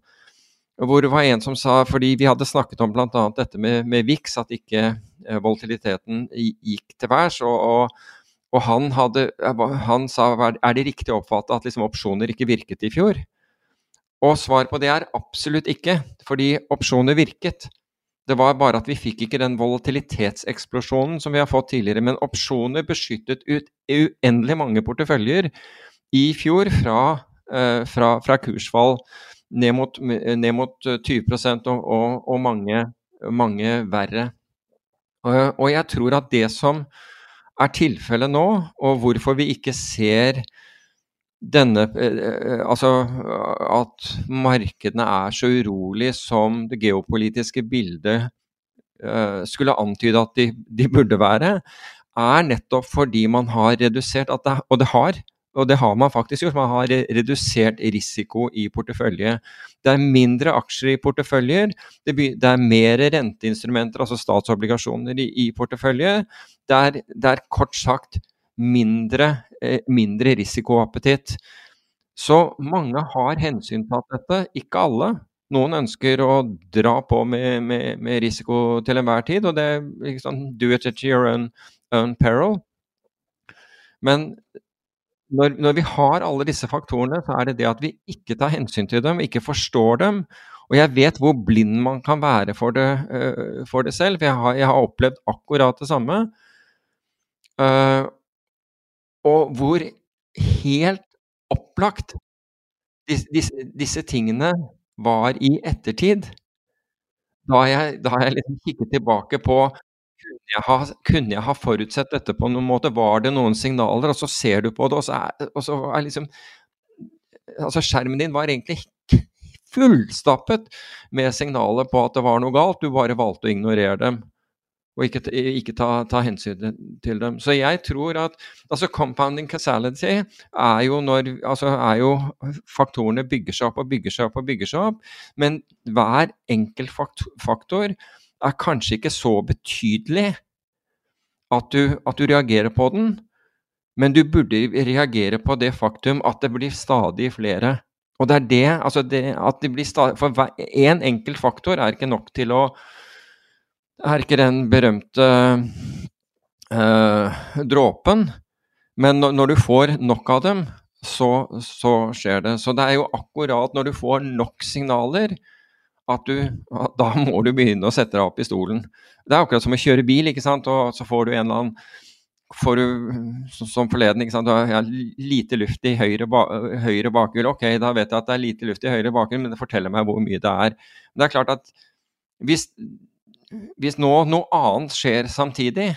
E: Hvor det var en som sa, fordi vi hadde snakket om bl.a. dette med, med VIX, at ikke uh, volatiliteten gikk til værs. og, og og han, hadde, han sa er det riktig å oppfatte at liksom opsjoner ikke virket i fjor? Og svaret på det er absolutt ikke, fordi opsjoner virket. Det var bare at vi fikk ikke den volatilitetseksplosjonen som vi har fått tidligere. Men opsjoner beskyttet ut uendelig mange porteføljer i fjor fra, uh, fra, fra kursfall ned mot, ned mot 20 og, og, og mange, mange, verre. Og jeg tror at det som er tilfellet nå, og hvorfor vi ikke ser denne eh, Altså at markedene er så urolig som det geopolitiske bildet eh, skulle antyde at de, de, burde være, er nettopp fordi man har redusert det, Og det har og det har man faktisk gjort. Man har redusert risiko i portefølje. Det er mindre aksjer i porteføljer. Det, er mer renteinstrumenter, altså statsobligasjoner, i, portefølje. Det er, det er, kort sagt mindre, eh, mindre risikoappetitt. Så mange har hensyntatt dette, ikke alle. Noen ønsker å dra på med, med, med risiko til enhver tid, og det er liksom, do it at your own, own peril. Men når, når, vi har alle disse faktorene, så er det det at vi ikke tar hensyn til dem, ikke forstår dem. Og jeg vet hvor blind man kan være for det, uh, for det selv, for jeg har, jeg har, opplevd akkurat det samme. Uh, og hvor helt opplagt disse, disse, disse, tingene var i ettertid. Da jeg, da jeg liksom kikket tilbake på kunne jeg, ha, kunne jeg, ha, forutsett dette på noen måte? Var det noen signaler? Og så ser du på det, og så er, og så er liksom Altså, skjermen din var egentlig fullstappet med signaler på at det var noe galt. Du bare valgte å ignorere dem og ikke, ikke ta, ta, hensyn til dem. Så jeg tror at altså Compounding causality er jo når altså er jo Faktorene bygger seg opp og bygger seg opp og bygger seg opp, men hver enkelt faktor er kanskje ikke så betydelig at du, at du reagerer på den, men du burde reagere på det faktum at det blir stadig flere. Og det er det, altså det at det blir stadig For én en enkelt faktor er ikke nok til å Er ikke den berømte eh, dråpen. Men når, når, du får nok av dem, så, så skjer det. Så det er jo akkurat når du får nok signaler, at du Da må du begynne å sette deg opp i stolen. Det er akkurat som å kjøre bil, ikke sant, og så får du en eller annen får du, som forleden, ikke sant, har lite luft i høyre, ba, høyre bakhjul. Ok, da vet jeg at det er lite luft i høyre bakhjul, men det forteller meg hvor mye det er. Men det er klart at hvis, hvis nå noe annet skjer samtidig,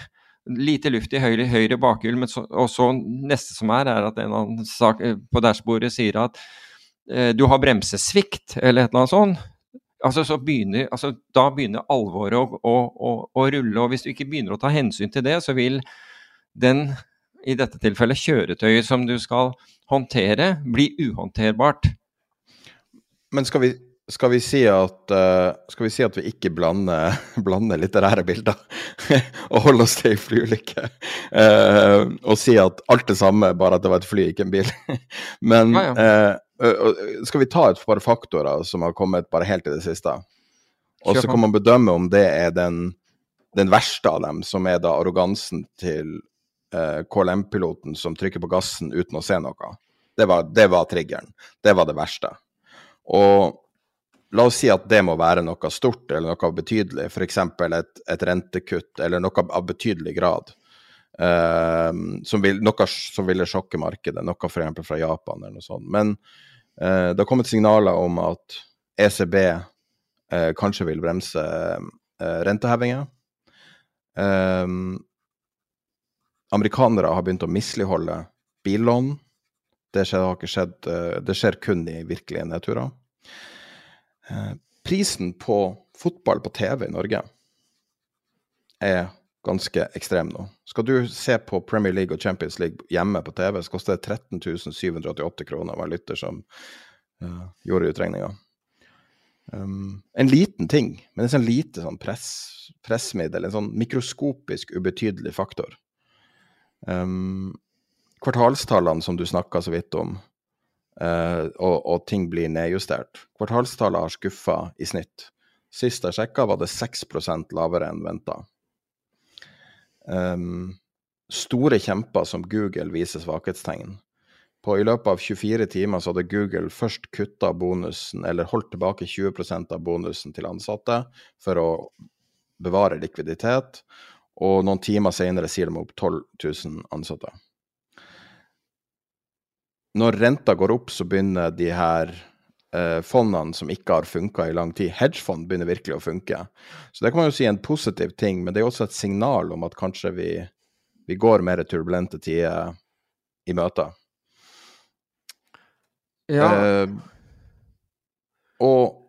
E: lite luft i høyre, høyre bakhjul, så, og så neste som er, er at en eller annen sak på dashbordet sier at eh, du har bremsesvikt, eller et eller annet sånt, altså, begynner, altså, da begynner alvoret å, å, å, å, rulle. Og hvis du ikke begynner å ta hensyn til det, så vil den, i dette tilfellet kjøretøyet som du skal håndtere, bli uhåndterbart.
D: Men skal vi, skal vi, si, at, uh, skal vi si at vi ikke blander, blander litterære bilder og holder oss til ei flyulykke? Uh, og si at alt det samme, bare at det var et fly, ikke en bil. Men ja, ja. Uh, skal vi ta et par faktorer som har kommet bare helt i det siste? Og så kan man bedømme om det er den, den verste av dem, som er da arrogansen til KLM-piloten som trykker på gassen uten å se noe. Det var, det var triggeren. Det var det verste. Og la oss si at det må være noe stort eller noe betydelig, f.eks. Et, et rentekutt eller noe av betydelig grad. Uh, som vil, noe som ville sjokke markedet, noe f.eks. fra Japan eller noe sånt. Men uh, det har kommet signaler om at ECB uh, eh, kanskje vil bremse rentehevinger. amerikanere har begynt å misligholde billån. Det har ikke skjedd, det skjer kun i virkelige nedturer. Prisen på fotball på TV i Norge er ganske ekstrem nå. Skal du se på Premier League og Champions League hjemme på TV, så koster det 13 788 kroner, en lytter som uh, gjorde utregninga. Um, en liten ting, men en sånn lite sånn press, pressmiddel, en sånn mikroskopisk ubetydelig faktor. Um, kvartalstallene som du snakka så vidt om, og, og, ting blir nedjustert. Kvartalstallet har skuffa i snitt. Sist jeg sjekka, var det 6 lavere enn venta. Um, store kjemper som Google viser svakhetstegn. På I løpet av 24 timer så hadde Google først kutta bonusen, eller holdt tilbake 20% av bonusen til ansatte for å bevare likviditet, og noen timer senere sier de opp 12 000 ansatte. Når renta går opp, så begynner de her eh, fondene som ikke har funka i lang tid, hedgefond, begynner virkelig å funke. Så det kan man jo si er en positiv ting, men det er også et signal om at kanskje vi, vi går mer turbulente tider i møter.
E: Ja.
D: Eh, og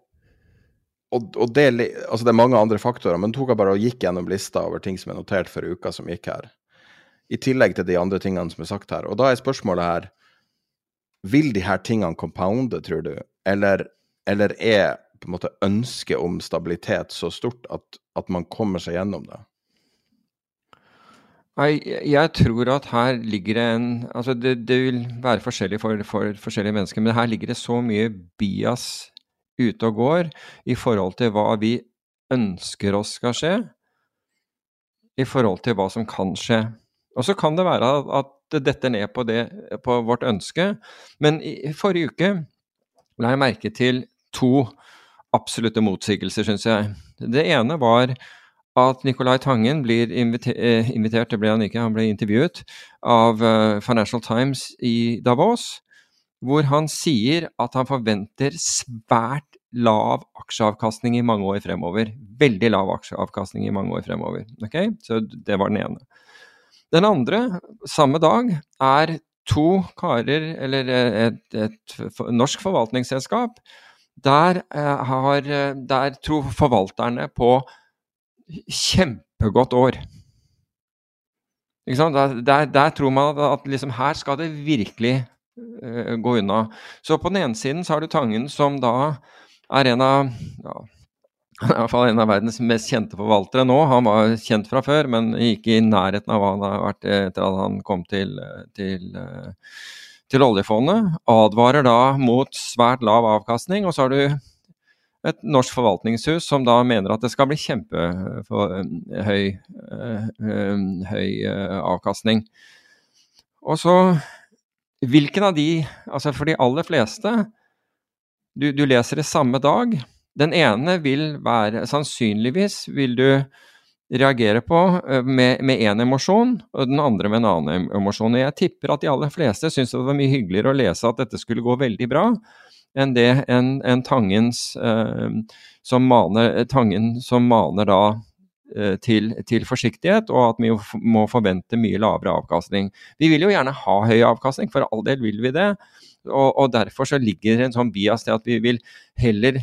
D: og, og det, altså det, er mange andre faktorer, men tok jeg bare og gikk gjennom lista over ting som er notert for uka som gikk her. I tillegg til de andre tingene som er sagt her. Og da er spørsmålet her Vil de her tingene compounde, tror du? Eller, eller er på en måte ønsket om stabilitet så stort at, at man kommer seg gjennom det?
E: Nei, jeg tror at her ligger det en Altså, det, det vil være forskjellig for, for, forskjellige mennesker, men her ligger det så mye bias ute og går i forhold til hva vi ønsker oss skal skje, i forhold til hva som kan skje. Og så kan det være at det detter ned på, det, på vårt ønske, men i forrige uke la jeg merke til to absolutte motsigelser, syns jeg. Det ene var at Nicolai Tangen blir inviter eh, invitert, det ble han ikke, han ble intervjuet av uh, Financial Times i Davos, hvor han sier at han forventer svært lav aksjeavkastning i mange år fremover. Veldig lav aksjeavkastning i mange år fremover. Ok, Så det var den ene. Den andre, samme dag, er to karer, eller et, et, et norsk forvaltningsselskap. Der, eh, har, der tror forvalterne på kjempegodt år. Der, der, der, tror man at liksom, her skal det virkelig uh, gå unna. Så på den ene siden så har du Tangen, som da er en av ja, i hvert fall en av verdens mest kjente forvaltere nå. Han var kjent fra før, men ikke i nærheten av hva han har vært etter at han kom til, til, eh, til oljefondet. Advarer da mot svært lav avkastning. Og så har du et norsk forvaltningshus som da mener at det skal bli kjempehøy eh, høy eh, avkastning. Og så Hvilken av de, altså for de aller fleste du, du leser det samme dag. Den ene vil være Sannsynligvis vil du reagere på med én emosjon, og den andre med en annen emosjon. Og jeg tipper at de aller fleste syntes det var mye hyggeligere å lese at dette skulle gå veldig bra, enn det en, en Tangens eh, som maner, Tangen som maner da til, til, forsiktighet, og at vi må forvente mye lavere avkastning. Vi vil jo gjerne ha høy avkastning, for all del vil vi det. Og, og derfor så ligger det en sånn bias til at vi vil heller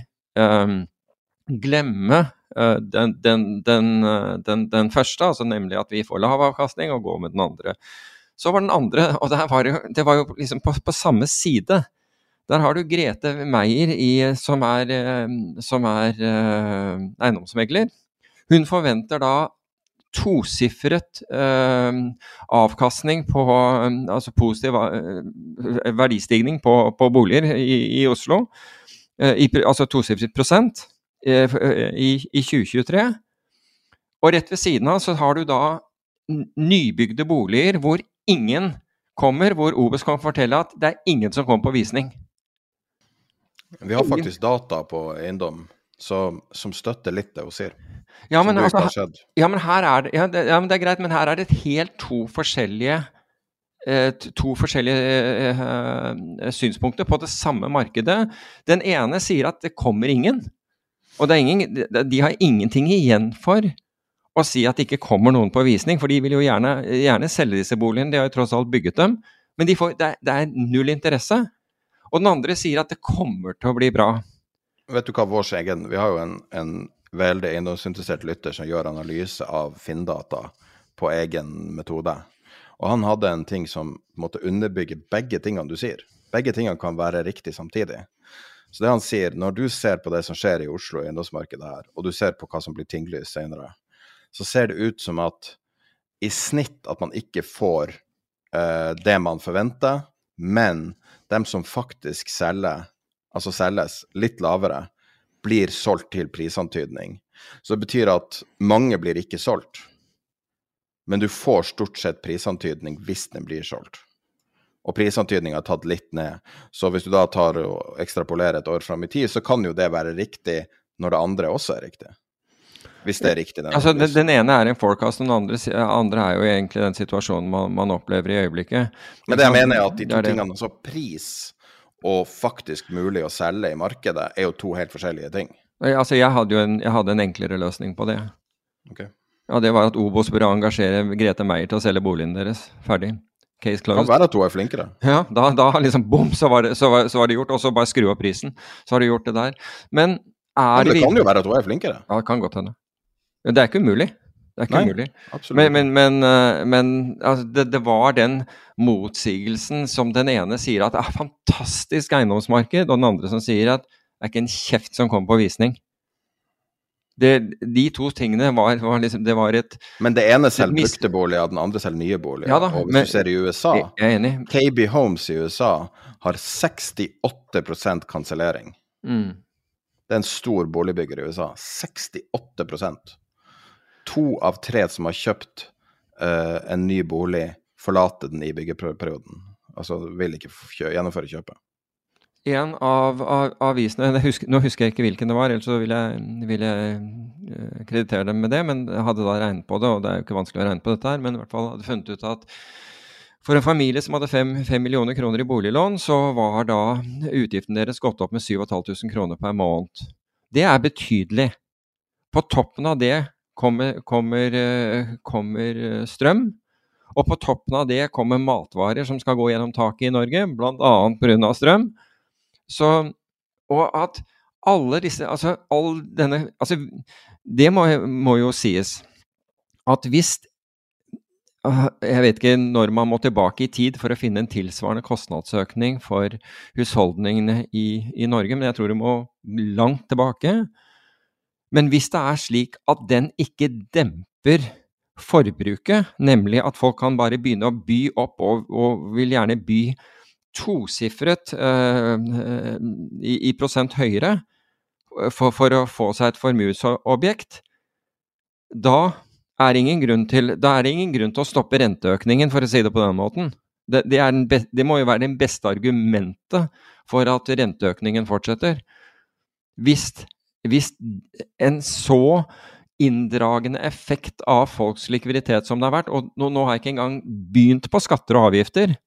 E: glemme uh, den, den, den, den, den, første, altså nemlig at vi får lav avkastning, og gå med den andre. Så var den andre, og det var jo, det var jo liksom på, på samme side. Der har du Grete Meier i, som er, eh, som er eh, eiendomsmegler. Hun forventer da tosifret eh, avkastning på Altså positiv uh, verdistigning på, på boliger i, i Oslo. I, altså tosifret prosent i, i 2023. Og rett ved siden av så har du da nybygde boliger hvor ingen kommer, hvor Obes kan fortelle at det er ingen som kommer på visning.
D: Vi har faktisk data på eiendom som, som støtter litt det hun sier.
E: Ja men, altså, ja, men, her er det, ja, det, ja, men det er greit, men her er det helt to forskjellige eh, to forskjellige eh, synspunkter på det samme markedet. Den ene sier at det kommer ingen. Og ingen, de har ingenting igjen for å si at det ikke kommer noen på visning, for de vil jo gjerne, gjerne selge disse boligene, de har jo tross alt bygget dem. Men de får, det, er, det, er null interesse. Og den andre sier at det kommer til å bli bra.
D: Vet du hva vår egen Vi har jo en, en veldig eiendomsinteressert lytter som gjør analyse av Finndata på egen metode. Og han hadde en ting som måtte underbygge begge tingene du sier. Begge tingene kan være riktig samtidig. Så det han sier, når du ser på det som skjer i Oslo i eiendomsmarkedet her, og du ser på hva som blir tinglyst senere, så ser det ut som at i snitt at man ikke får uh, det man forventer, men dem som faktisk selger, altså selges litt lavere, blir solgt til prisantydning. Så det betyr at mange blir ikke solgt, men du får stort sett prisantydning hvis den blir solgt. Og prisantydninga er tatt litt ned. Så hvis du da tar og ekstrapolerer et år fram i tid, så kan jo det være riktig når det andre også er riktig. Hvis det er riktig. Den,
E: altså, den, den ene er en forecast, den andre, andre, er jo egentlig den situasjonen man, man opplever i øyeblikket.
D: Men det jeg mener er at de to tingene, altså pris og faktisk mulig å selge i markedet, er jo to helt forskjellige ting.
E: Altså, jeg hadde jo en, jeg hadde en enklere løsning på det.
D: Okay.
E: Ja, Det var at Obos burde engasjere Grete Meier til å selge boligen deres. Ferdig. Case closed.
D: Kan være at hun er flinkere.
E: Ja, da, da liksom bom, så var, det, så, var, så var, det, gjort. Og så bare skru opp prisen. Så har du gjort det der. Men er
D: Men det kan jo være at hun er flinkere.
E: Ja, det kan godt hende. Det er ikke umulig. Det er ikke
D: Nei, absolutt
E: Men, men, men, eh, men altså, det, det, var den motsigelsen som den ene sier at det er fantastisk eiendomsmarked, og den andre som sier at det er ikke en kjeft som kommer på visning. Det, de to tingene var, var, liksom Det var et
D: Men det ene selger brukte boliger, den andre selger nye boliger.
E: Ja da,
D: og hvis
E: men,
D: du ser i USA. KB Homes i USA har 68 kansellering.
E: Mm.
D: Det er en stor boligbygger i USA. 68% To av tre som har kjøpt uh, en ny bolig, forlater den i byggeperioden. Altså vil ikke gjennomføre kjøpet.
E: En av, av avisene husker, Nå husker jeg ikke hvilken det var, ellers så vil jeg, vil jeg uh, kreditere dem med det. Men jeg hadde da regnet på det, og det er jo ikke vanskelig å regne på dette her, men i hvert fall hadde funnet ut at for en familie som hadde 5 millioner kroner i boliglån, så var da utgiften deres gått opp med 7500 kroner per måned. Det er betydelig. På toppen av det kommer, kommer, eh, kommer, strøm. Og på toppen av det kommer matvarer som skal gå gjennom taket i Norge, bl.a. pga. strøm. Så, og at alle disse Altså, all denne Altså, det må, må jo sies at hvis jeg vet ikke når man må tilbake i tid for å finne en tilsvarende kostnadsøkning for husholdningene i, i, Norge, men jeg tror det må langt tilbake. Men hvis det er slik at den ikke demper forbruket, nemlig at folk kan bare begynne å by opp og, og vil gjerne by tosifret uh, i, i, prosent høyere for, for å få seg et formuesobjekt, da er til, da er det ingen grunn til å stoppe renteøkningen, for å si det på den måten. Det, det, det må jo være det beste argumentet for at renteøkningen fortsetter. Hvis, hvis en så inndragende effekt av folks likviditet som det har vært, og nå, nå har jeg ikke engang begynt på skatter og avgifter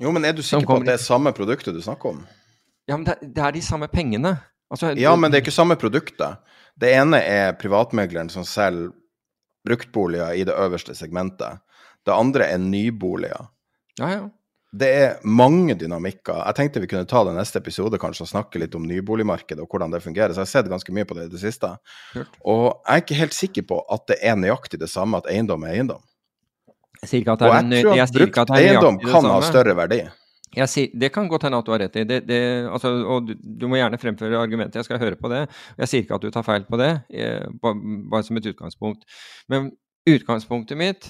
D: Jo, men er du sikker på at det er samme produktet du snakker om?
E: Ja, men det, det er de samme pengene. Altså,
D: ja, men det er ikke samme produktet. Det ene er privatmegleren som selger bruktboliger i det øverste segmentet. Det andre er nyboliger.
E: Ja, ja.
D: Det er mange dynamikker. Jeg tenkte vi kunne ta det neste episode kanskje og snakke litt om nyboligmarkedet og hvordan det fungerer. Så jeg har sett ganske mye på det i det siste.
E: Kult.
D: Og jeg er ikke helt sikker på at det er nøyaktig det samme at eiendom er eiendom.
E: Jeg
D: og jeg tror at brukt eiendom kan ha større verdi.
E: Sier, det kan godt hende at du har rett i. Det, det, altså, og du, du, må gjerne fremføre argumentet. Jeg skal høre på det. Jeg sier ikke at du tar feil på det, jeg, bare som et utgangspunkt. Men utgangspunktet mitt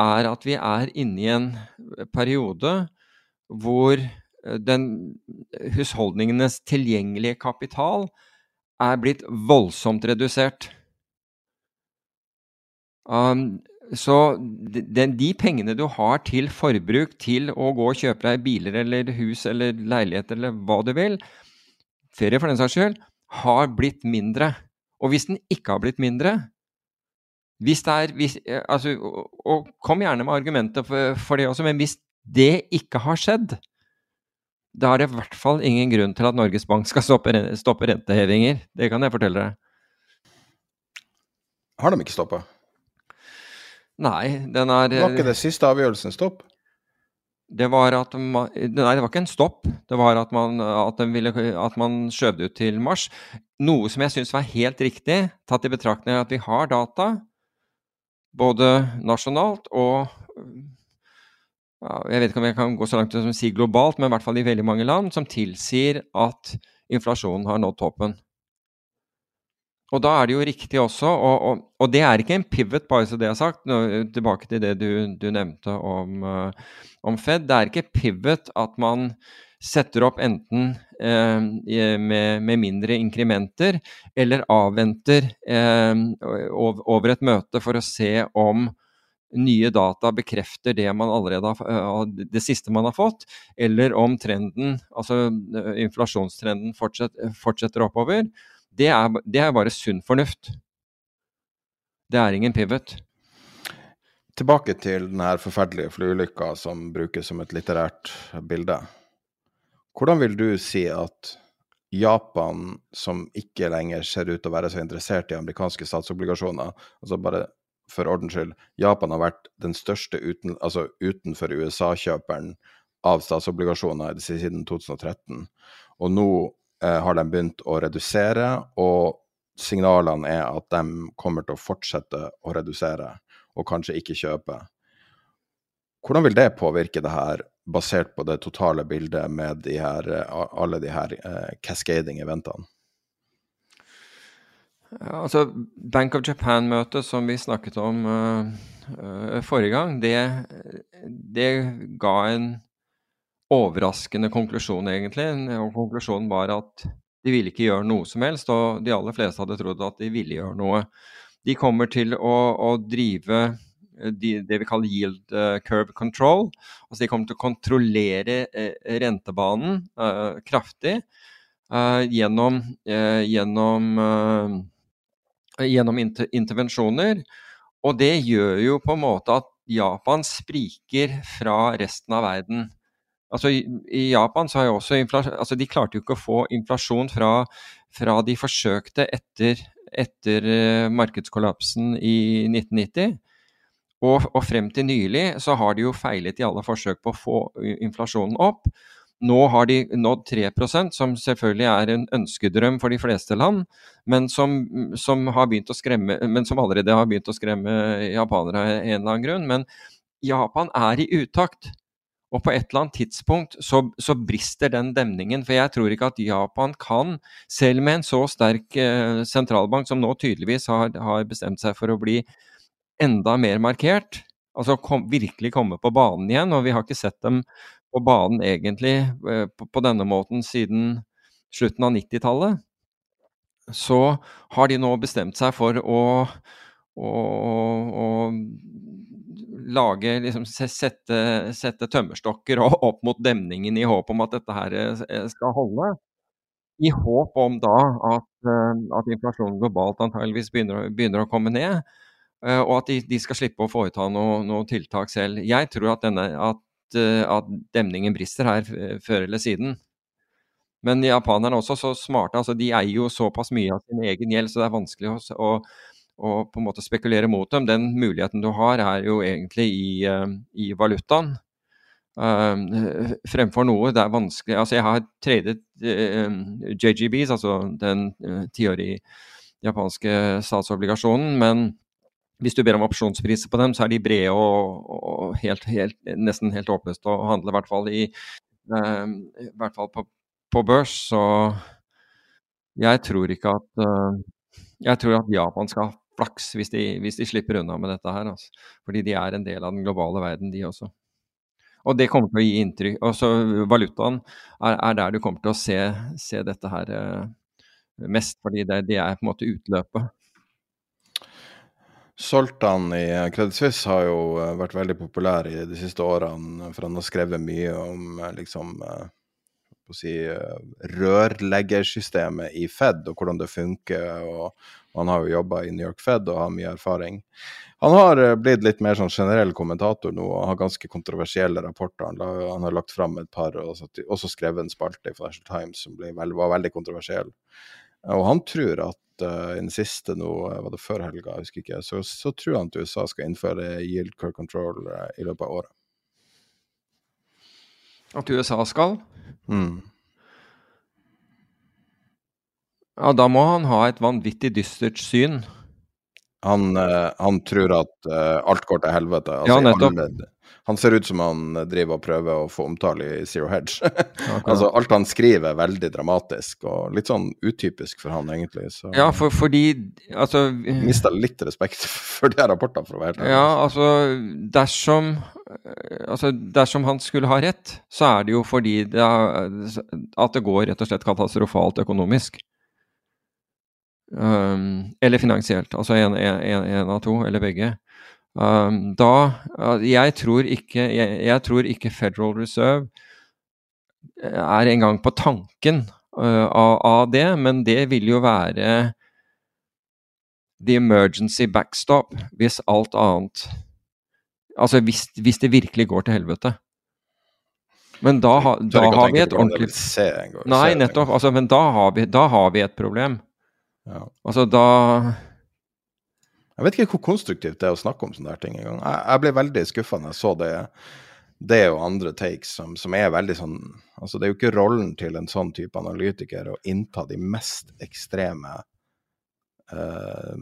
E: er at vi er inne i en periode hvor eh, den husholdningenes tilgjengelige kapital er blitt voldsomt redusert. Um, så de, de, pengene du har til forbruk, til å gå og kjøpe deg biler eller hus eller leilighet eller hva du vil, ferie for den saks skyld, har blitt mindre. Og hvis den ikke har blitt mindre hvis det er, hvis, altså, og, og, kom gjerne med argumenter for, for, det også, men hvis det ikke har skjedd, da er det i hvert fall ingen grunn til at Norges Bank skal stoppe, stoppe rentehevinger. Det kan jeg fortelle deg.
D: Har de ikke stoppa?
E: Nei, den er
D: Var ikke det siste avgjørelsen stopp?
E: Det var at man, Nei, det var ikke en stopp. Det var at man, at ville, at man skjøv det ut til mars. Noe som jeg syns var helt riktig, tatt i betraktning at vi har data, både nasjonalt og Jeg vet ikke om jeg kan gå så langt som å si globalt, men i hvert fall i veldig mange land, som tilsier at inflasjonen har nådd toppen. Og da er det jo riktig også, og, og, og det er ikke en pivot, bare så det er sagt, nå, tilbake til det du, du nevnte om, uh, om, Fed. Det er ikke pivot at man setter opp enten eh, med, med, mindre inkrementer, eller avventer eh, over et møte for å se om nye data bekrefter det, man allerede har, det siste man har fått, eller om trenden, altså inflasjonstrenden fortsetter, fortsetter oppover det er, det er bare sunn fornuft. Det er ingen pivot.
D: Tilbake til denne forferdelige flyulykka som brukes som et litterært bilde. Hvordan vil du si at Japan, som ikke lenger ser ut til å være så interessert i amerikanske statsobligasjoner altså bare for ordens skyld, Japan har vært den største uten, altså utenfor USA-kjøperen av statsobligasjoner siden 2013. Og nå har de begynt å redusere, og signalene er at de kommer til å fortsette å redusere, og kanskje ikke kjøpe. Hvordan vil det påvirke det her, basert på det totale bildet med de her, alle de her eh, cascading-eventene?
E: altså, Bank of Japan-møtet som vi snakket om uh, forrige gang, det, det ga en overraskende konklusjon, egentlig. Og konklusjonen var at de ville ikke gjøre noe som helst, og de aller fleste hadde trodd at de ville gjøre noe. De kommer til å, å drive eh, de, det vi kaller yield uh, curve control. Altså de kommer til å kontrollere uh, rentebanen uh, kraftig gjennom, gjennom, gjennom inter intervensjoner. Og det gjør jo på en måte at Japan spriker fra resten av verden. Altså, i, Japan så har jo også altså, De klarte jo ikke å få inflasjon fra, fra de forsøkte etter, etter uh, markedskollapsen i 1990. Og, og, frem til nylig så har de jo feilet i alle forsøk på å få inflasjonen opp. Nå har de nådd 3% som selvfølgelig er en ønskedrøm for de fleste land, men som, som, skremme, men som allerede har begynt å skremme japanere av en eller annen grunn. Men Japan er i utakt. Og på et eller annet tidspunkt så, så, brister den demningen. For jeg tror ikke at Japan kan, selv med en så sterk eh, sentralbank som nå tydeligvis har, har, bestemt seg for å bli enda mer markert, altså kom, virkelig komme på banen igjen. Og vi har ikke sett dem på banen egentlig eh, på, på, denne måten siden slutten av 90-tallet. Så har de nå bestemt seg for å, å, å lage, liksom, sette, sette, tømmerstokker opp mot demningen i håp om at dette her eh, skal holde. I håp om da at, eh, at inflasjonen globalt antageligvis begynner, begynner, å komme ned. Eh, og at de, de skal slippe å foreta noen noe tiltak selv. Jeg tror at, denne, at, at demningen brister her før eller siden. Men japanerne er også så smarte. altså De eier jo såpass mye av sin egen gjeld, så det er vanskelig å og på en måte spekulere mot dem. Den muligheten du har, er jo egentlig i, uh, i valutaen. Uh, fremfor noe det er vanskelig Altså, jeg har tradet uh, JGBs, altså den tiårige japanske statsobligasjonen, men hvis du ber om opsjonspriser på dem, så er de brede og, og helt, helt, nesten helt håpløst å handle, i hvert fall, i, i hvert fall på, på, børs. Så jeg tror ikke at jeg tror at Japan skal flaks hvis de, hvis de, slipper unna med dette her. Altså. Fordi de er en del av den globale verden, de også. Og det kommer til å gi inntrykk. Og så valutaen er, er, der du kommer til å se, se dette her eh, mest, fordi det, det, er på en måte utløpet.
D: Soltan i Credit Suisse har jo eh, vært veldig populær i de siste årene, for han har skrevet mye om eh, liksom eh, si, rørleggersystemet i Fed og hvordan det funker. og han har jo jobba i New York Fed og har mye erfaring. Han har eh, blitt litt mer sånn generell kommentator nå og har ganske kontroversielle rapporter. Han har lagt fram et par, og også skrevet en spalte i Financial Times som veld, var veldig kontroversiell. Og han tror at uh, i den siste nå, eh, var det før helga, jeg husker ikke, så, så tror han at USA skal innføre yield curve control uh, i løpet av året.
E: At USA skal?
D: Mm.
E: Ja, da må han ha et vanvittig dystert syn.
D: Han, uh, han tror at uh, alt går til helvete.
E: Altså, ja, nettopp.
D: Alle, Han ser ut som han driver og prøver å få omtale i Zero Hedge. altså, alt han skriver er veldig dramatisk, og litt sånn utypisk for han, egentlig. Så
E: Ja, for, fordi altså
D: mista litt respekt for de rapportene, for å være helt ærlig.
E: Ja, altså dersom Altså dersom han skulle ha rett, så er det jo fordi det er, at det går rett og slett katastrofalt økonomisk. Um, eller finansielt. Altså en, en, en, av to, eller begge. Um, da Jeg tror ikke jeg, jeg, tror ikke Federal Reserve er engang på tanken uh, av, av, det, men det vil jo være the emergency backstop hvis alt annet Altså hvis, hvis det virkelig går til helvete. Men da, ha, da har vi et ordentlig Nei, nettopp. Altså, men da har, vi, da har vi et problem.
D: Ja.
E: Altså, da
D: Jeg vet ikke hvor konstruktivt det er å snakke om sånne ting engang. Jeg, jeg ble veldig skuffa når jeg så det, det og andre takes som, som, er veldig sånn Altså, det er jo ikke rollen til en sånn type analytiker å innta de mest ekstreme uh,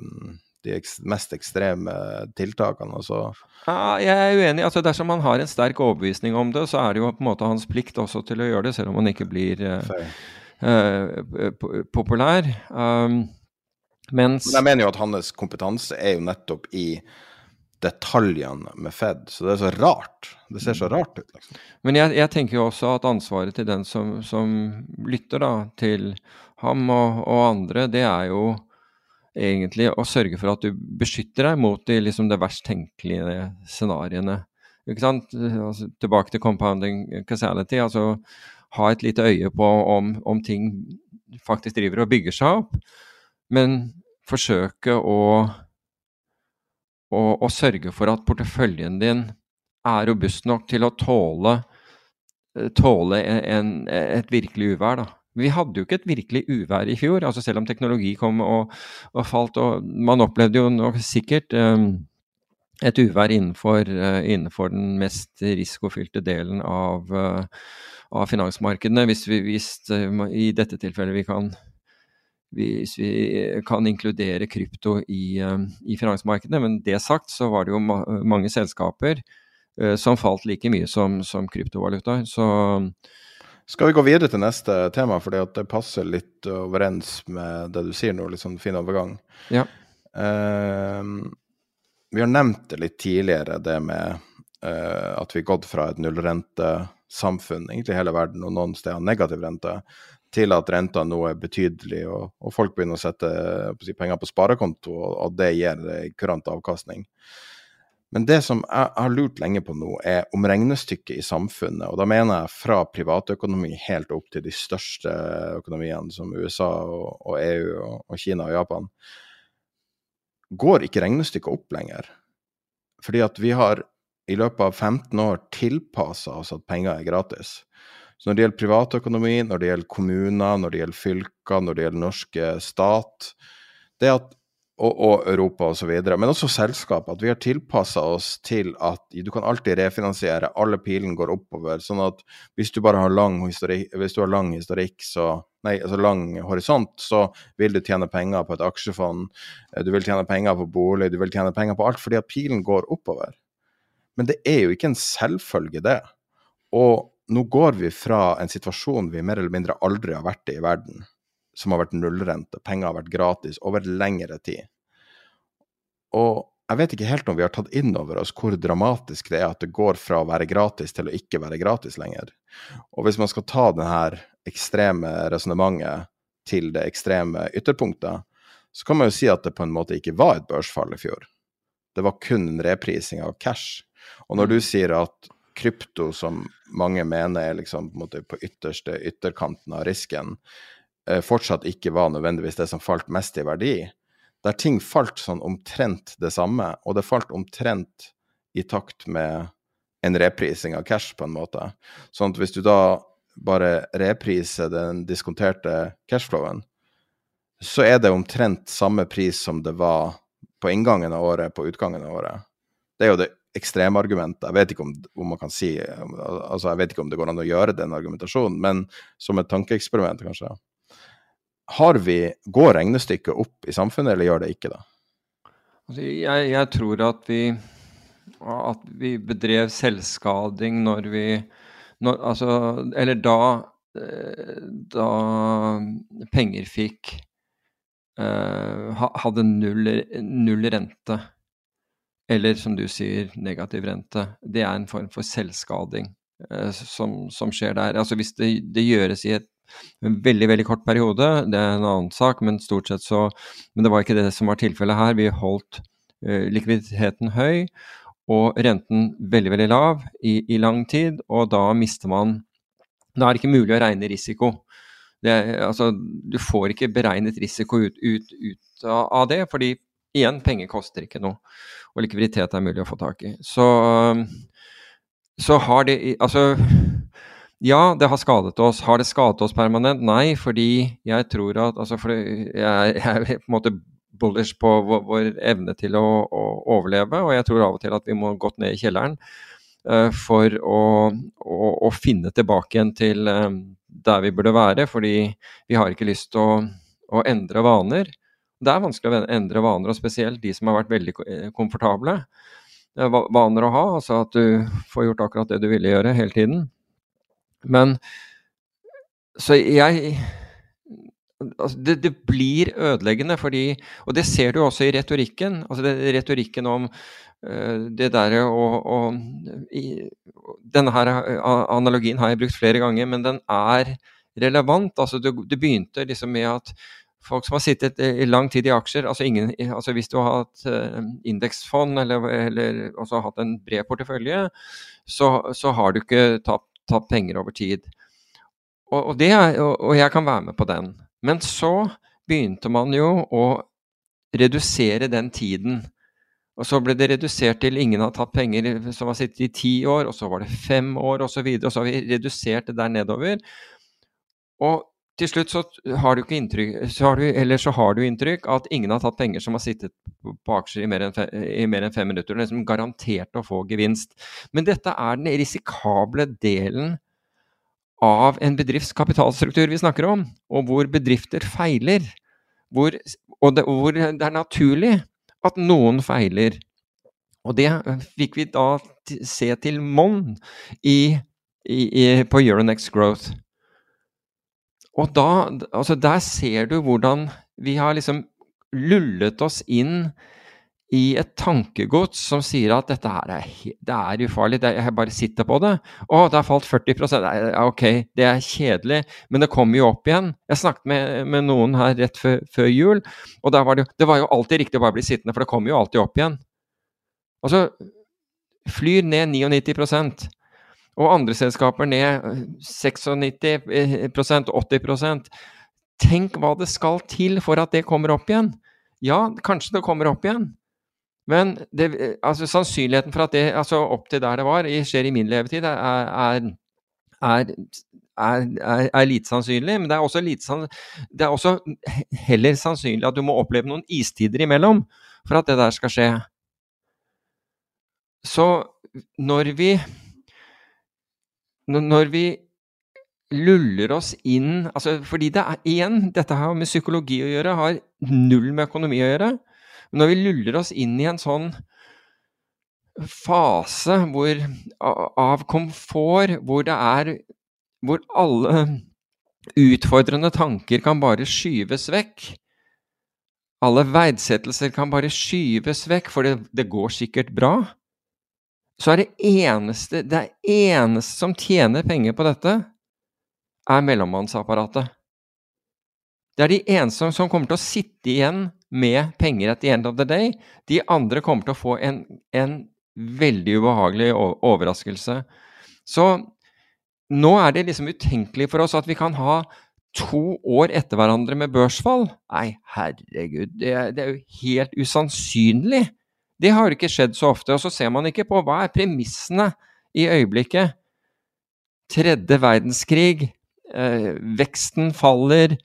D: de mest ekstreme tiltakene. Altså.
E: Ja, jeg er uenig. Altså, dersom man har en sterk overbevisning om det, så er det jo på en måte hans plikt også til å gjøre det, selv om man ikke blir uh, populær. Um, mens
D: Men jeg mener jo at hans kompetanse er jo nettopp i detaljene med Fed. Så det er så rart. Det ser så rart ut. liksom.
E: Men jeg, jeg tenker jo også at ansvaret til den som, som lytter da, til ham og, og andre, det er jo egentlig å sørge for at du beskytter deg mot de, liksom, det verst tenkelige scenarioene. Ikke sant? Altså, tilbake til compounding causality. altså Ha et lite øye på om, om, ting faktisk driver og bygger seg opp, men forsøke å, å, å sørge for at porteføljen din er robust nok til å tåle, tåle en, et virkelig uvær. da. Vi hadde jo ikke et virkelig uvær i fjor, altså selv om teknologi kom og, og falt. og Man opplevde jo nok sikkert um, et uvær innenfor, uh, innenfor, den mest risikofylte delen av, uh, av finansmarkedene, hvis vi hvis, uh, i dette tilfellet vi kan hvis vi kan inkludere krypto i, i finansmarkedene. Men det sagt så var det jo ma mange selskaper som falt like mye som, som kryptovaluta. Så
D: skal vi gå videre til neste tema, fordi det passer litt overens med det du sier nå, litt sånn fin overgang.
E: Ja.
D: Uh, vi har nevnt det litt tidligere, det med uh, at vi har gått fra et nullrentesamfunn, egentlig hele verden, og noen steder negativ rente, til at renta nå er betydelig, og, og folk begynner å sette si, penger på sparekonto, og, og det gir kurant avkastning. Men det som jeg har lurt lenge på nå, er om regnestykket i samfunnet, og da mener jeg fra privatøkonomi helt opp til de største økonomiene som USA og, og EU og, og, Kina og Japan, går ikke regnestykket opp lenger. Fordi at vi har i løpet av 15 år tilpassa oss at penger er gratis. Så når det gjelder privatøkonomi, når det gjelder kommuner, når det gjelder fylker, når det gjelder norske stat, det at og, og Europa osv., men også selskap. At vi har tilpassa oss til at du kan alltid refinansiere, alle pilene går oppover. Sånn at hvis du bare har lang historikk, har lang historikk, så Nei, altså lang horisont, så vil du tjene penger på et aksjefond, eh, du vil tjene penger på bolig, du vil tjene penger på alt, fordi at pilen går oppover. Men det er jo ikke en selvfølge, det. Og nå går vi fra en situasjon vi mer eller mindre aldri har vært i i verden som har vært nullrente. Penger har vært gratis over lengre tid. Og jeg vet ikke helt om vi har tatt inn over oss hvor dramatisk det er at det går fra å være gratis til å ikke være gratis lenger. Og hvis man skal ta det her ekstreme resonnementet til det ekstreme ytterpunktet, så kan man jo si at det på en måte ikke var et børsfall i fjor. Det var kun en reprising av cash. Og når du sier at krypto, som mange mener er liksom på, på ytterste ytterkanten av risken, Eh, fortsatt ikke var nødvendigvis det som falt mest i verdi. Der ting falt sånn omtrent det samme, og det falt omtrent i takt med en reprising av cash, på en måte. Sånn at hvis du da bare repriser den diskonterte cashflowen, så er det omtrent samme pris som det var på inngangen av året på utgangen av året. Det er jo det ekstremargumentet. Jeg vet ikke om, om, man kan si altså Jeg vet ikke om det går an å gjøre den argumentasjonen, men som et tankeeksperiment, kanskje har vi, Går regnestykket opp i samfunnet, eller gjør det ikke det?
E: Altså, jeg, jeg, tror at vi at vi bedrev selvskading når vi når, Altså, eller da eh, da penger fikk uh, hadde null, null rente. Eller som du sier, negativ rente. Det er en form for selvskading uh, som, som, skjer der. Altså hvis det, det gjøres i et en veldig veldig kort periode, det er en annen sak, men stort sett så Men det var ikke det som var tilfellet her. Vi holdt eh, likviditeten høy, og renten veldig, veldig lav i, i, lang tid, og da mister man Da er det ikke mulig å regne risiko. Det, altså, du får ikke beregnet risiko ut, ut, ut, av det, fordi igjen, penger koster ikke noe. Og likviditet er mulig å få tak i. Så, så har det Altså ja, det har skadet oss. Har det skadet oss permanent? Nei, fordi jeg tror at altså, jeg, jeg, er på en måte bullish på vår, vår evne til å, å, overleve. Og jeg tror av og til at vi må gått ned i kjelleren uh, for å, å, å, finne tilbake igjen til uh, der vi burde være. Fordi vi har ikke lyst til å, å, endre vaner. Det er vanskelig å endre vaner, og spesielt de som har vært veldig eh, komfortable. Vaner å ha, altså at du får gjort akkurat det du ville gjøre hele tiden. Men så jeg altså det, det, blir ødeleggende fordi Og det ser du også i retorikken. altså det, Retorikken om uh, det derre å Denne her analogien har jeg brukt flere ganger, men den er relevant. altså Det, det begynte liksom med at folk som har sittet i lang tid i aksjer altså, ingen, altså Hvis du har hatt uh, indeksfond eller, eller hatt en bred portefølje, så, så, har du ikke tapt, tapt penger over tid. Og, og, er, og, og jeg kan være med på den. Men så begynte man jo å redusere den tiden. Og så ble det redusert til ingen har tatt penger som har sittet i ti år, og så var det fem år osv. Og, så og så har vi redusert det der nedover. Og til slutt så har du ikke inntrykk så har du, Eller så har du inntrykk at ingen har tatt penger som har sittet på aksjer i mer enn fem, mer enn fem minutter. Det er liksom garantert å få gevinst. Men dette er den risikable delen av en bedrifts kapitalstruktur vi snakker om, og hvor bedrifter feiler. Hvor, og det, hvor det er naturlig at noen feiler. Og det fikk vi da se til monn på Euronext Growth. Og da, altså der ser du hvordan vi har liksom lullet oss inn i et tankegods som sier at dette her er, det er ufarlig, det, jeg bare sitter på det. Å, det har falt 40% Ok, det er kjedelig, men det kommer jo opp igjen. Jeg snakket med, med noen her rett før, før jul, og var det, det, var jo alltid riktig å bare bli sittende, for det kommer jo alltid opp igjen. Altså, flyr ned 99 og andre selskaper ned 96% 80% Tenk hva det skal til for at det kommer opp igjen. Ja, kanskje det kommer opp igjen, men det, altså, sannsynligheten for at det altså opp til der det var, skjer i min levetid, er, er, er, er lite sannsynlig. Men det er, også lite, det er også heller sannsynlig at du må oppleve noen istider imellom for at det der skal skje. Så når vi Når vi luller oss inn altså Fordi det er igjen, dette har med psykologi å gjøre, har null med økonomi å gjøre. Men når vi luller oss inn i en sånn fase hvor, av komfort, hvor det er Hvor alle utfordrende tanker kan bare skyves vekk. Alle verdsettelser kan bare skyves vekk, for det, det går sikkert bra. Så er det eneste, det eneste som tjener penger på dette, er mellommannsapparatet. Det er de eneste som kommer til å sitte igjen med penger at the end of the day. De andre kommer til å få en, en veldig ubehagelig overraskelse. Så nå er det liksom utenkelig for oss at vi kan ha to år etter hverandre med børsfall. Nei, herregud, det er, det er jo helt usannsynlig. Det har ikke skjedd så ofte. Og så ser man ikke på hva er premissene i øyeblikket. Tredje verdenskrig, eh, veksten faller,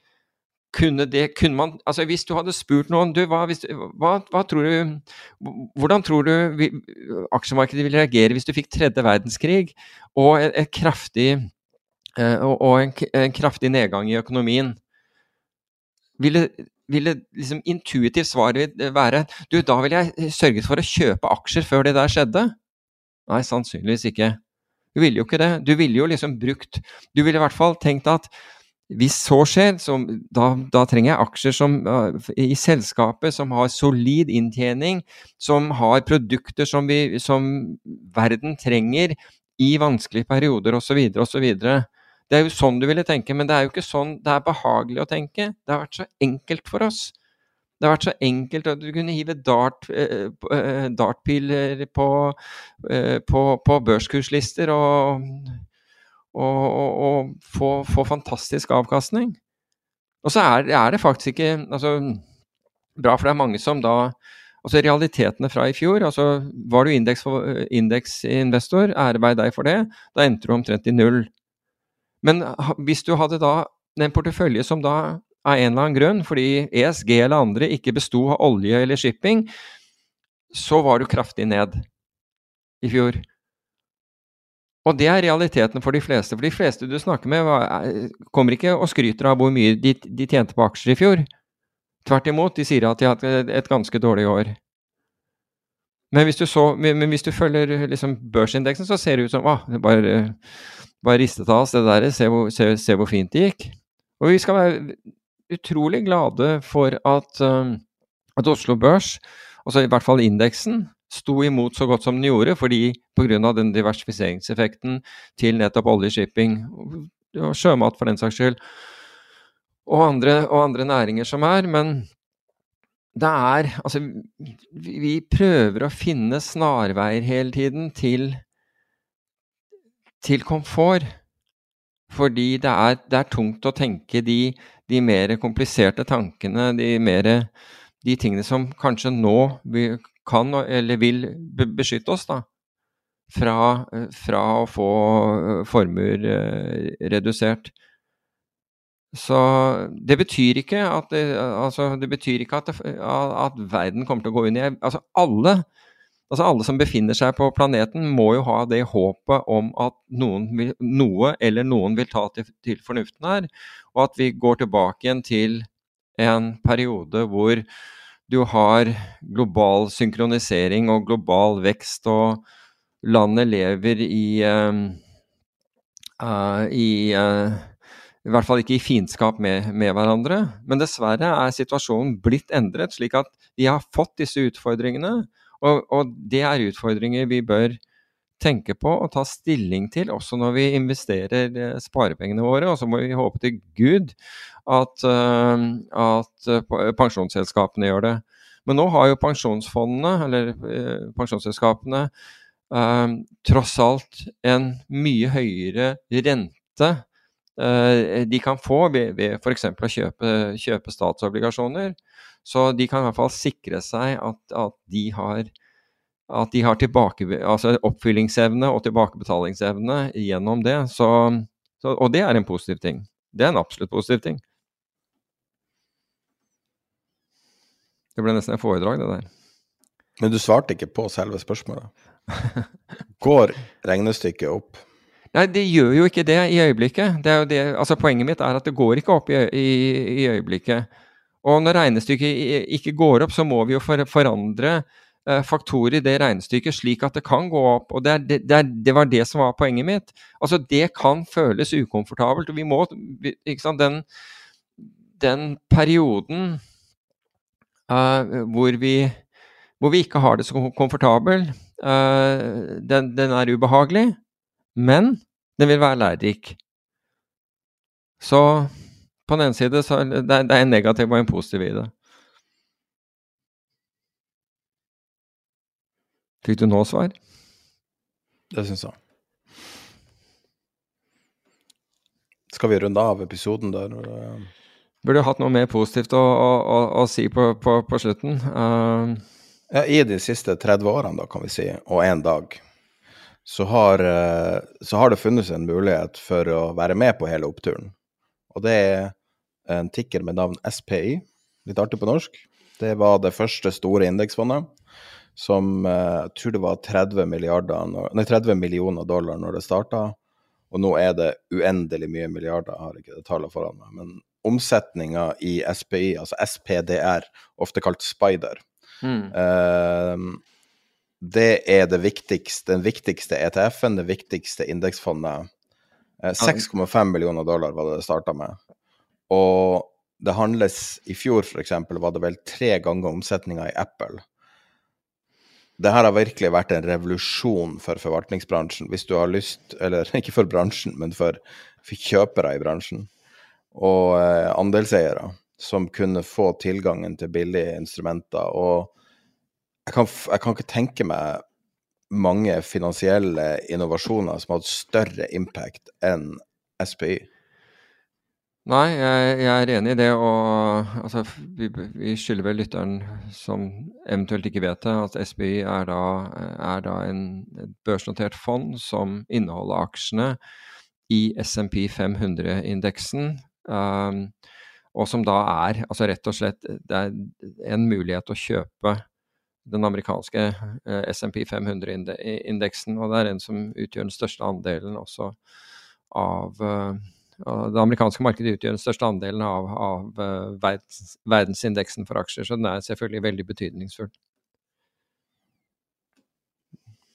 E: kunne det kunne man, altså Hvis du hadde spurt noen du, hva, hvis, hva, hva tror du, Hvordan tror du vi, aksjemarkedet vil reagere hvis du fikk tredje verdenskrig og, et, et kraftig, og, og en, en, kraftig nedgang i økonomien? Ville, ville liksom intuitivt svaret være du, da ville jeg sørget for å kjøpe aksjer før det der skjedde. Nei, sannsynligvis ikke. Du ville jo ikke det. Du ville jo liksom brukt Du ville i hvert fall tenkt at hvis så skjer, så da, da, trenger jeg aksjer som, i selskapet som har solid inntjening, som har produkter som, vi, som verden trenger i vanskelige perioder osv. osv. Det er jo sånn du ville tenke, men det er jo ikke sånn det er behagelig å tenke. Det har vært så enkelt for oss. Det har vært så enkelt at du kunne hive dart, eh, eh dartpiler på, eh, på, på, børskurslister og, og, og, og få, få, fantastisk avkastning. Og så er, er, det faktisk ikke altså, bra, for det er mange som da Altså realitetene fra i fjor altså Var du indeksinvestor, ære være deg for det, da endte du omtrent i null. Men hvis du hadde da en portefølje som da av en eller annen grunn, fordi ESG eller andre ikke besto av olje eller shipping, så var du kraftig ned i fjor. Og det er realiteten for de fleste. For de fleste du snakker med, kommer ikke og skryter av hvor mye de tjente på aksjer i fjor. Tvert imot, de sier at de har hatt et ganske dårlig år. Men hvis du, så, men hvis du følger liksom børsindeksen, så ser det ut som ah, bare, bare ristet av oss det der, se hvor, se, se hvor fint det gikk. Og vi skal være utrolig glade for at, um, at Oslo Børs, altså i hvert fall indeksen, sto imot så godt som den gjorde, fordi pga. den diversifiseringseffekten til nettopp oljeshipping, og sjømat for den saks skyld, og andre, og andre næringer som er. Men det er Altså, vi, prøver å finne snarveier hele tiden til, til komfort. Fordi det er, det er tungt å tenke de de mer kompliserte tankene, de mer de tingene som kanskje nå kan eller vil beskytte oss da, fra, fra å få eh, formuer eh, redusert. Så det betyr ikke at, det, altså, det betyr ikke at, det, at, verden kommer til å gå under. Altså, alle Altså Alle som befinner seg på planeten, må jo ha det håpet om at vil, noe eller noen vil ta til, til, fornuften her, og at vi går tilbake igjen til en periode hvor du har global synkronisering og global vekst, og landet lever i uh, uh, i uh, i hvert fall ikke i fiendskap med, med, hverandre. Men dessverre er situasjonen blitt endret, slik at vi har fått disse utfordringene. Og, og, det er utfordringer vi bør tenke på og ta stilling til, også når vi investerer eh, sparepengene våre. Og så må vi håpe til Gud at, uh, at uh, pensjonsselskapene gjør det. Men nå har jo pensjonsfondene, eller pensjonsselskapene, tross alt en mye høyere rente de kan få ved, ved f.eks. å kjøpe, kjøpe statsobligasjoner. Så de kan i hvert fall sikre seg at, at de har at de har tilbake, altså oppfyllingsevne og tilbakebetalingsevne gjennom det. Så, så, og det er en positiv ting. Det er en absolutt positiv ting. Det ble nesten et foredrag, det der.
D: Men du svarte ikke på selve spørsmålet. Går regnestykket opp?
E: Nei, det gjør jo ikke det i øyeblikket. Det det, altså Poenget mitt er at det går ikke opp i, i, i øyeblikket. Og når regnestykket ikke går opp, så må vi jo for, forandre eh, faktorer i det regnestykket slik at det kan gå opp. Og det, det, det, det, var det som var poenget mitt. Altså, det kan føles ukomfortabelt. og vi må, ikke sant, Den, den perioden eh, hvor, vi, hvor, vi, ikke har det så komfortabelt, eh, den, den er ubehagelig, men den vil være lærerik. Så på den ene side så det er det en negativ og en positiv i det. Fikk du nå svar?
D: Det syns jeg. Skal vi runde av episoden der?
E: Burde hatt noe mer positivt å, å, å, å si på, på, på slutten. Uh...
D: Ja, I de siste 30 årene, da, kan vi si, og én dag, så har, eh, så har det funnes en mulighet for å være med på hele oppturen. Og det er en tikker med navn SPI, litt artig på norsk. Det var det første store indeksfondet, som eh, jeg tror det var 30, nei, 30 millioner dollar når det starta. Og nå er det uendelig mye milliarder, jeg har ikke det tallet foran meg. Men omsetninga i SPI, altså SPDR, ofte kalt Spider, mm. eh, det er det viktigste, den viktigste ETF-en, det viktigste indeksfondet. Eh, 6,5 millioner dollar var det det starta med. Og det handles i fjor, f.eks., var det vel tre ganger omsetninga i Apple. Det her har virkelig vært en revolusjon for forvaltningsbransjen, hvis du har lyst Eller ikke for bransjen, men for, for kjøpere i bransjen. Og eh, andelseiere som kunne få tilgangen til billige instrumenter. Og jeg kan, jeg kan ikke tenke meg mange finansielle innovasjoner som har hatt større impact enn SPI.
E: Nei, jeg, jeg, er enig i det. Og altså, vi, vi skylder vel lytteren som eventuelt ikke vet det, at SBI er da, er da en, et børsnotert fond som inneholder aksjene i SMP 500-indeksen. Um, og som da er altså rett og slett det er en mulighet å kjøpe den amerikanske eh, SMP 500-indeksen. Og det er den som utgjør den største andelen også av uh, det amerikanske markedet utgjør den største andelen av, av uh, verdens, verdensindeksen for aksjer, så den er selvfølgelig veldig betydningsfull.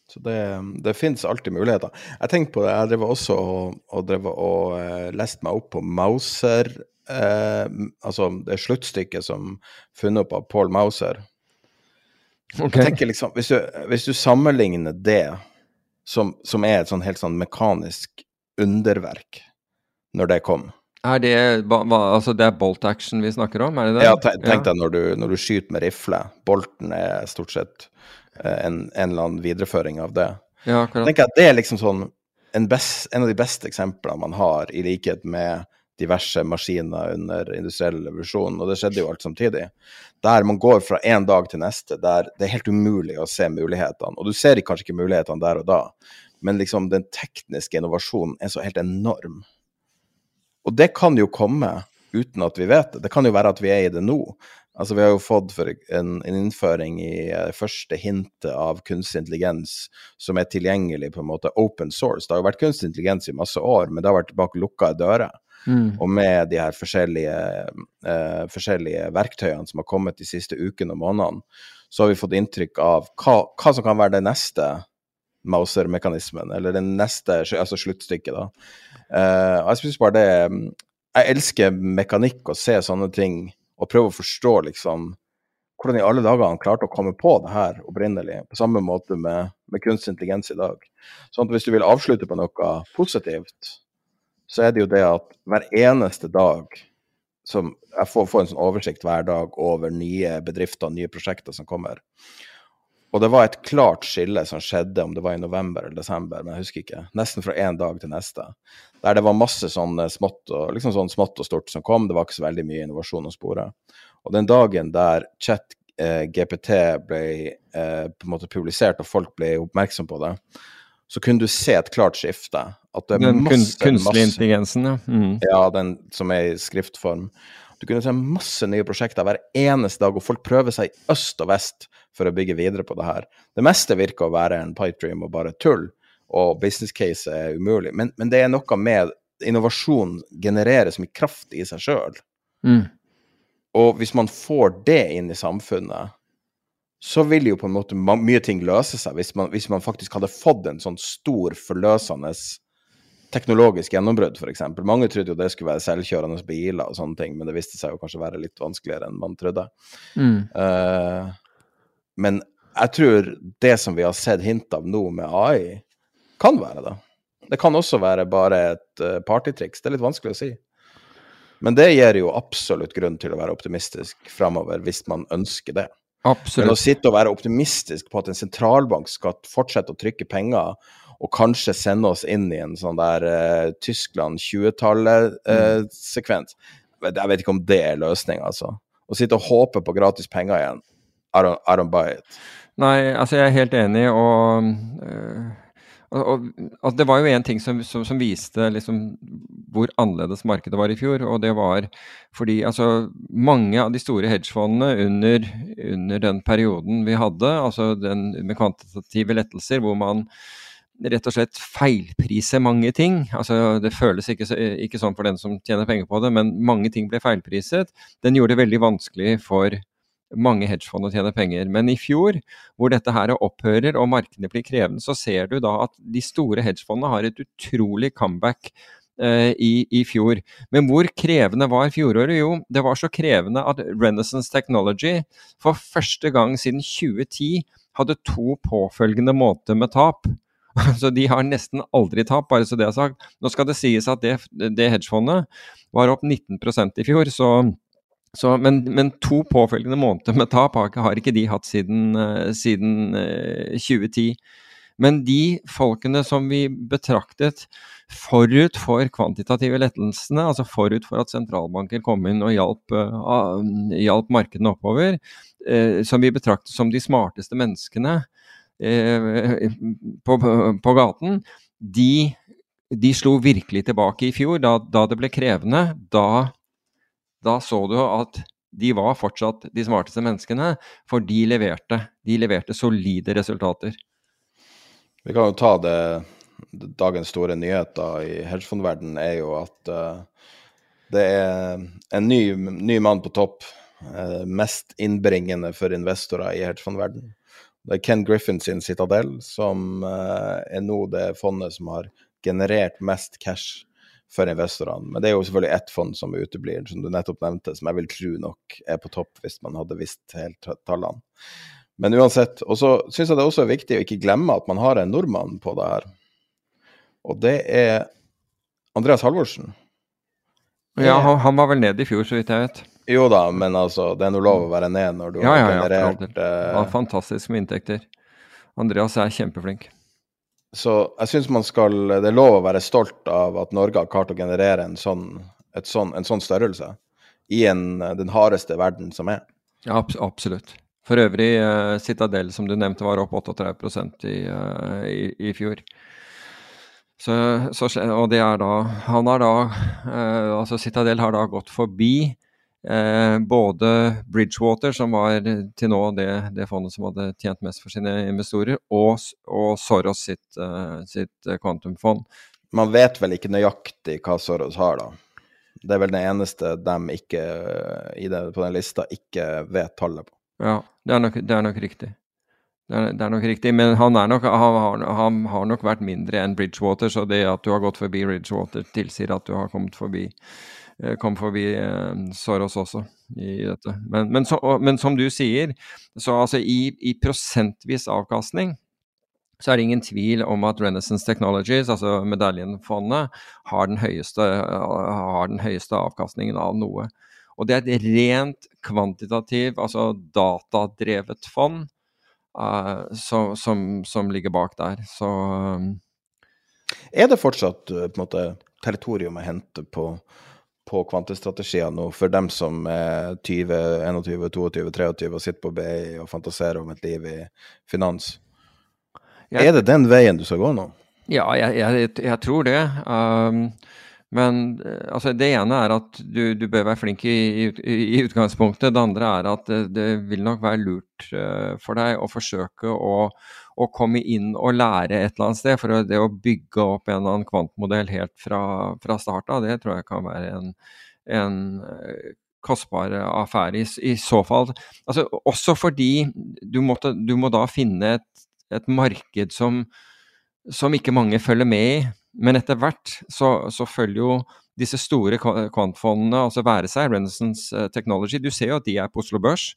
D: Så det, det finnes alltid muligheter. Jeg tenkte på det, jeg drev også og, og, og leste meg opp på Mauser, uh, altså det sluttstykket som funnet opp av Paul Mauser. Okay. Jeg tenker liksom, hvis du, hvis du sammenligner det, som, som er et sånn helt sånn mekanisk underverk når det kom.
E: Er det, altså det er bolt action vi snakker om, er det det?
D: Ja, tenk deg når du, når du skyter med rifle. Bolten er stort sett eh, en, en, eller annen videreføring av det.
E: Ja, akkurat.
D: Tenk at Det er liksom sånn en, best, en, av de beste eksemplene man har, i likhet med diverse maskiner under industriell revolusjon, og det skjedde jo alt samtidig. Der man går fra en dag til neste, der det er helt umulig å se mulighetene. Og du ser kanskje ikke mulighetene der og da, men liksom den tekniske innovasjonen er så helt enorm. Og det kan jo komme uten at vi vet det. Det kan jo være at vi er i det nå. Altså, vi har jo fått en, en innføring i det første hintet av kunstig intelligens som er tilgjengelig på en måte open source. Det har jo vært kunstig intelligens i masse år, men det har vært bak lukka dører. Mm. Og med de her forskjellige, eh, forskjellige, verktøyene som har kommet de siste ukene og månedene, så har vi fått inntrykk av hva, hva som kan være det neste Mauser-mekanismen, eller det neste altså sluttstykket, da. Eh, jeg synes bare det Jeg elsker mekanikk og se sånne ting, og prøve å forstå liksom hvordan i alle dager han klarte å komme på det her opprinnelig, på samme måte med, med kunstig intelligens i dag. Sånn at hvis du vil avslutte på noe positivt, så er det jo det at hver eneste dag som jeg får, får en sånn oversikt hver dag over nye bedrifter, nye prosjekter som kommer. Og det var et klart skille som skjedde, om det var i november eller desember, men jeg husker ikke. Nesten fra én dag til neste. Der det var masse sånn smått og, liksom sånn smått og stort som kom. Det var ikke så veldig mye innovasjon å spore. Og den dagen der chat eh, GPT ble eh, på en måte publisert og folk ble oppmerksom på det, så kunne du se et klart skifte. At det
E: er den masse, kunstlige intelligensen, ja.
D: Mm. Ja, den som er i skriftform. Du kunne se masse nye prosjekter hver eneste dag, og folk prøver seg i øst og vest for å bygge videre på det her. Det meste virker å være en pipe dream og bare tull, og business case er umulig. Men, men det er noe med innovasjon genererer så mye kraft i seg sjøl. Mm. Og hvis man får det inn i samfunnet, så vil jo på en måte mye ting løse seg, hvis man, hvis man faktisk hadde fått en sånn stor, forløsende teknologisk gjennombrudd, f.eks. Mange trodde jo det skulle være selvkjørende biler og sånne ting, men det viste seg jo kanskje være litt vanskeligere enn man trodde. Mm. Uh, men jeg tror det som vi har sett hint av nå med AI, kan være det. Det kan også være bare et uh, partytriks. Det er litt vanskelig å si. Men det gir jo absolutt grunn til å være optimistisk framover, hvis man ønsker det.
E: Absolutt.
D: Men å sitte og være optimistisk på at en sentralbank skal fortsette å trykke penger og kanskje sende oss inn i en sånn der uh, Tyskland 20-tallet-sekvens. Uh, mm. Jeg vet ikke om det er løsninga, altså. Å sitte og håpe på gratis penger igjen. I don't, I don't buy it.
E: Nei, altså jeg er helt enig, og, uh, og, altså Det var jo én ting som, som, som, viste liksom hvor annerledes markedet var i fjor, og det var fordi altså mange av de store hedgefondene under, under den perioden vi hadde, altså den med kvantitative lettelser, hvor man rett og slett feilpriser mange ting. Altså, det føles ikke, ikke, sånn for den som tjener penger på det, men mange ting ble feilpriset. Den gjorde det veldig vanskelig for mange hedgefond å tjene penger. Men i fjor, hvor dette her opphører og markedene blir krevende, så ser du da at de store hedgefondene har et utrolig comeback eh, i, i, fjor. Men hvor krevende var fjoråret? Jo, det var så krevende at Renaissance Technology for første gang siden 2010 hadde to påfølgende måneder med tap. Så de har nesten aldri tap, bare så det er sagt. Nå skal det sies at det, det hedgefondet var opp 19% i fjor, så, så men, men, to påfølgende måneder med tap har, ikke de hatt siden, uh, siden uh, eh, 2010. Men de folkene som vi betraktet forut for kvantitative lettelsene, altså forut for at sentralbanker kom inn og hjalp, uh, hjalp markedene oppover, som vi betraktet som de smarteste menneskene, Eh, på, på, gaten, de, de, slo virkelig tilbake i fjor, da, da det ble krevende. Da, da, så du at de var fortsatt de smarteste menneskene, for de leverte, de leverte solide resultater.
D: Vi kan jo ta det Dagens store nyheter i hedgefondverdenen er jo at uh, det er en ny, ny mann på topp. Uh, mest innbringende for investorer i hedgefondverdenen. Det er Ken Griffin sin Citadel, som uh, er nå det fondet som har generert mest cash for investorene. Men det er jo selvfølgelig ett fond som uteblir, som du nettopp nevnte, som jeg vil tro nok er på topp hvis man hadde visst helt tallene. Men uansett. Og så syns jeg det også er viktig å ikke glemme at man har en nordmann på det her. Og det er Andreas Halvorsen.
E: Ja, han, var vel nede i fjor, så vidt jeg vet.
D: Jo da, men altså, det er noe lov å være ned når du
E: ja,
D: har
E: ja,
D: generert
E: ja, uh, ja, Fantastisk med inntekter. Andreas er kjempeflink.
D: Så jeg syns man skal Det er lov å være stolt av at Norge har klart å generere en sånn, sånn, en sånn størrelse i en, den hardeste verden som er.
E: Ja, absolutt. For øvrig, uh, Citadel, som du nevnte, var opp 38 i, uh, i, i fjor. Så, så, og det er da Han har da uh, Altså Citadel har da gått forbi Eh, både Bridgewater, som var til nå det, det, fondet som hadde tjent mest for sine investorer, og, og Soros sitt, uh, sitt kvantumfond.
D: Man vet vel ikke nøyaktig hva Soros har, da? Det er vel det eneste de ikke, det, på den lista ikke vet tallet på.
E: Ja, det er nok, det er nok riktig. Det er, det er, nok riktig, men han, nok, han, han, har nok vært mindre enn Bridgewater, så det at du har gått forbi Bridgewater, tilsier at du har kommet forbi Eh, kom forbi eh, Soros også i dette. Men, men, så, men, som du sier, så altså i, i, prosentvis avkastning så er det ingen tvil om at Renaissance Technologies, altså medaljenfondet, har den høyeste, har den høyeste avkastningen av noe. Og det er et rent kvantitativ, altså datadrevet fond uh, som, som, som, ligger bak der. Så um,
D: Er det fortsatt på en måte territorium å hente på på kvantestrategier nå, for dem som er 20, 21, 22, 23 og sitter på BI og fantaserer om et liv i finans. Jeg, er det den veien du skal gå nå?
E: Ja, jeg, jeg, jeg tror det. Um, men eh, altså, det ene er at du, du bør være flink i, i, i, utgangspunktet. Det andre er at det, det vil nok være lurt uh, for deg å forsøke å, å komme inn og lære et eller annet sted. For det å bygge opp en eller annen kvantmodell helt fra, fra start av, det tror jeg kan være en, en eh, kostbar affære i, i, så fall. Altså, også fordi du, måtte, du må da finne et, et marked som, som, ikke mange følger med i. Men etter hvert så, så følger jo disse store kvantfondene, altså være seg Renaissance eh, Technology Du ser jo at de er på Oslo Børs.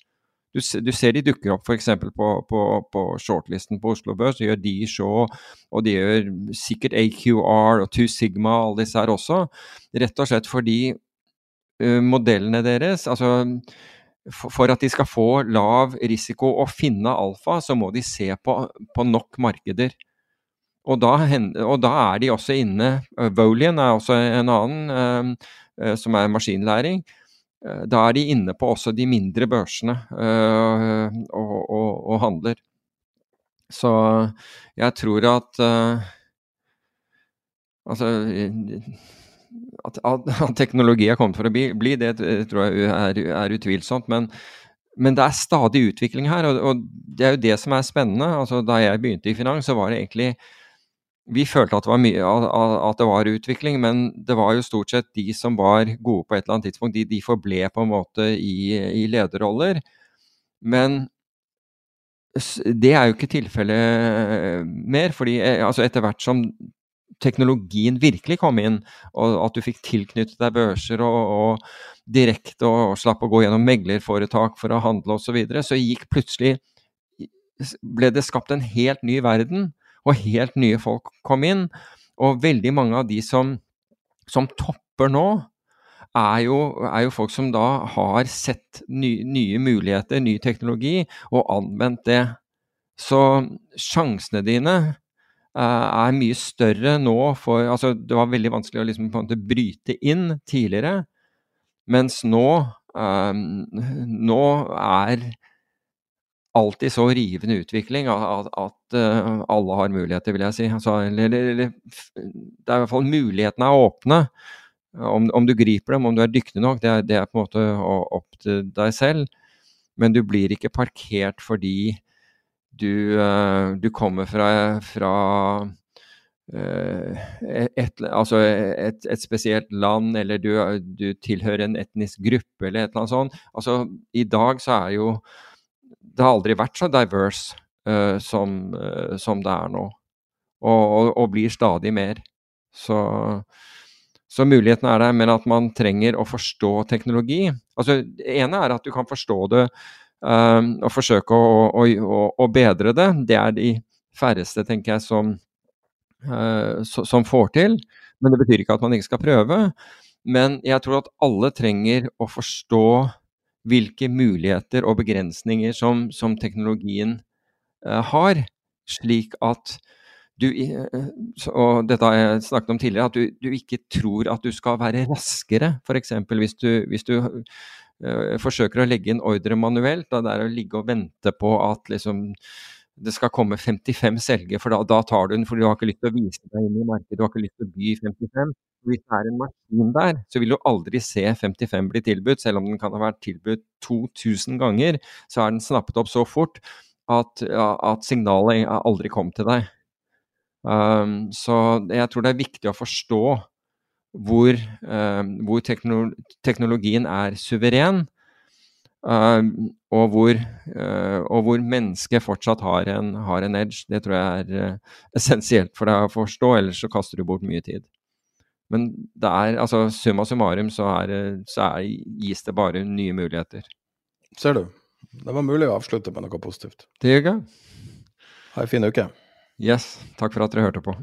E: Du, du, ser de dukker opp f.eks. På, på, på shortlisten på Oslo Børs. De gjør de Shaw, og de gjør sikkert AQR og Two Sigma, alle disse her også. Rett og slett fordi uh, modellene deres altså for, for at de skal få lav risiko og finne alfa, så må de se på, på nok markeder. Og da, og da, er de også inne Volian er også en annen, uh, som er maskinlæring. Eh, da er de inne på også de mindre børsene øh, og, og, og, handler. Så jeg tror at øh, Altså at, at, teknologi er kommet for å bli, det tror jeg er, er utvilsomt. Men, men, det er stadig utvikling her, og, og, det er jo det som er spennende. Altså, da jeg begynte i finans, så var det egentlig vi følte at det, mye, at det var utvikling, men det var jo stort sett de som var gode på et eller annet tidspunkt, de, de forble på en måte i, i lederroller. Men det er jo ikke tilfellet mer, fordi altså etter hvert som teknologien virkelig kom inn, og at du fikk tilknyttet deg børser og, og direkte og, og slapp å gå gjennom meglerforetak for å handle osv., så, videre, så gikk plutselig ble det skapt en helt ny verden, og helt nye folk kom inn. Og veldig mange av de som, som topper nå, er jo, er jo, folk som da har sett ny, nye muligheter, ny teknologi, og anvendt det. Så sjansene dine uh, er mye større nå for Altså, det var veldig vanskelig å liksom på en måte bryte inn tidligere, mens nå um, Nå er alltid så rivende utvikling at, at uh, alle har muligheter, vil jeg si. Altså, eller, eller, det er i hvert fall mulighetene er åpne. Om, om, du griper dem, om du er dyktig nok, det er, det er på en måte opp til deg selv. Men du blir ikke parkert fordi du, uh, du kommer fra, fra eh, et, altså et, et, spesielt land, eller du, du, tilhører en etnisk gruppe, eller et eller annet sånt. Altså, I dag så er jo Det har aldri vært så diverse uh, som, uh, som, det er nå. Og, og, og blir stadig mer. Så, så mulighetene er der, men at man trenger å forstå teknologi. Altså, Det ene er at du kan forstå det Um, og forsøke å, å, å, bedre det. Det er de færreste, tenker jeg, som, uh, som, får til. Men det betyr ikke at man ikke skal prøve. Men jeg tror at alle trenger å forstå hvilke muligheter og begrensninger som, som teknologien eh, har, slik at du, uh, og dette har jeg snakket om tidligere, at du, du ikke tror at du skal være raskere, f.eks. Hvis, du, hvis du eh, forsøker å legge inn ordre manuelt. Da det er å ligge og vente på at liksom, det skal komme 55 selger, for da, da, tar du den. For du har ikke lyst til å vise deg inn i markedet, du har ikke lyst til å by 55. Hvis det er en maskin der, så vil du aldri se 55 bli tilbudt. Selv om den kan ha vært tilbudt 2000 ganger, så er den snappet opp så fort at, at signalet aldri kom til deg. Um, så jeg tror det er viktig å forstå hvor, um, hvor teknologien er suveren, og, hvor, uh, og, hvor, mennesket fortsatt har en, har en, edge. Det tror jeg er essensielt for deg å forstå, ellers så kaster du bort mye tid. Men det er, altså, summa summarum så, er, så er, gis det bare nye muligheter.
D: Ser du. Det var mulig å avslutte med noe positivt.
E: Det gjør jeg.
D: Ha ei en fin uke.
E: Yes. Takk for at dere hørte på.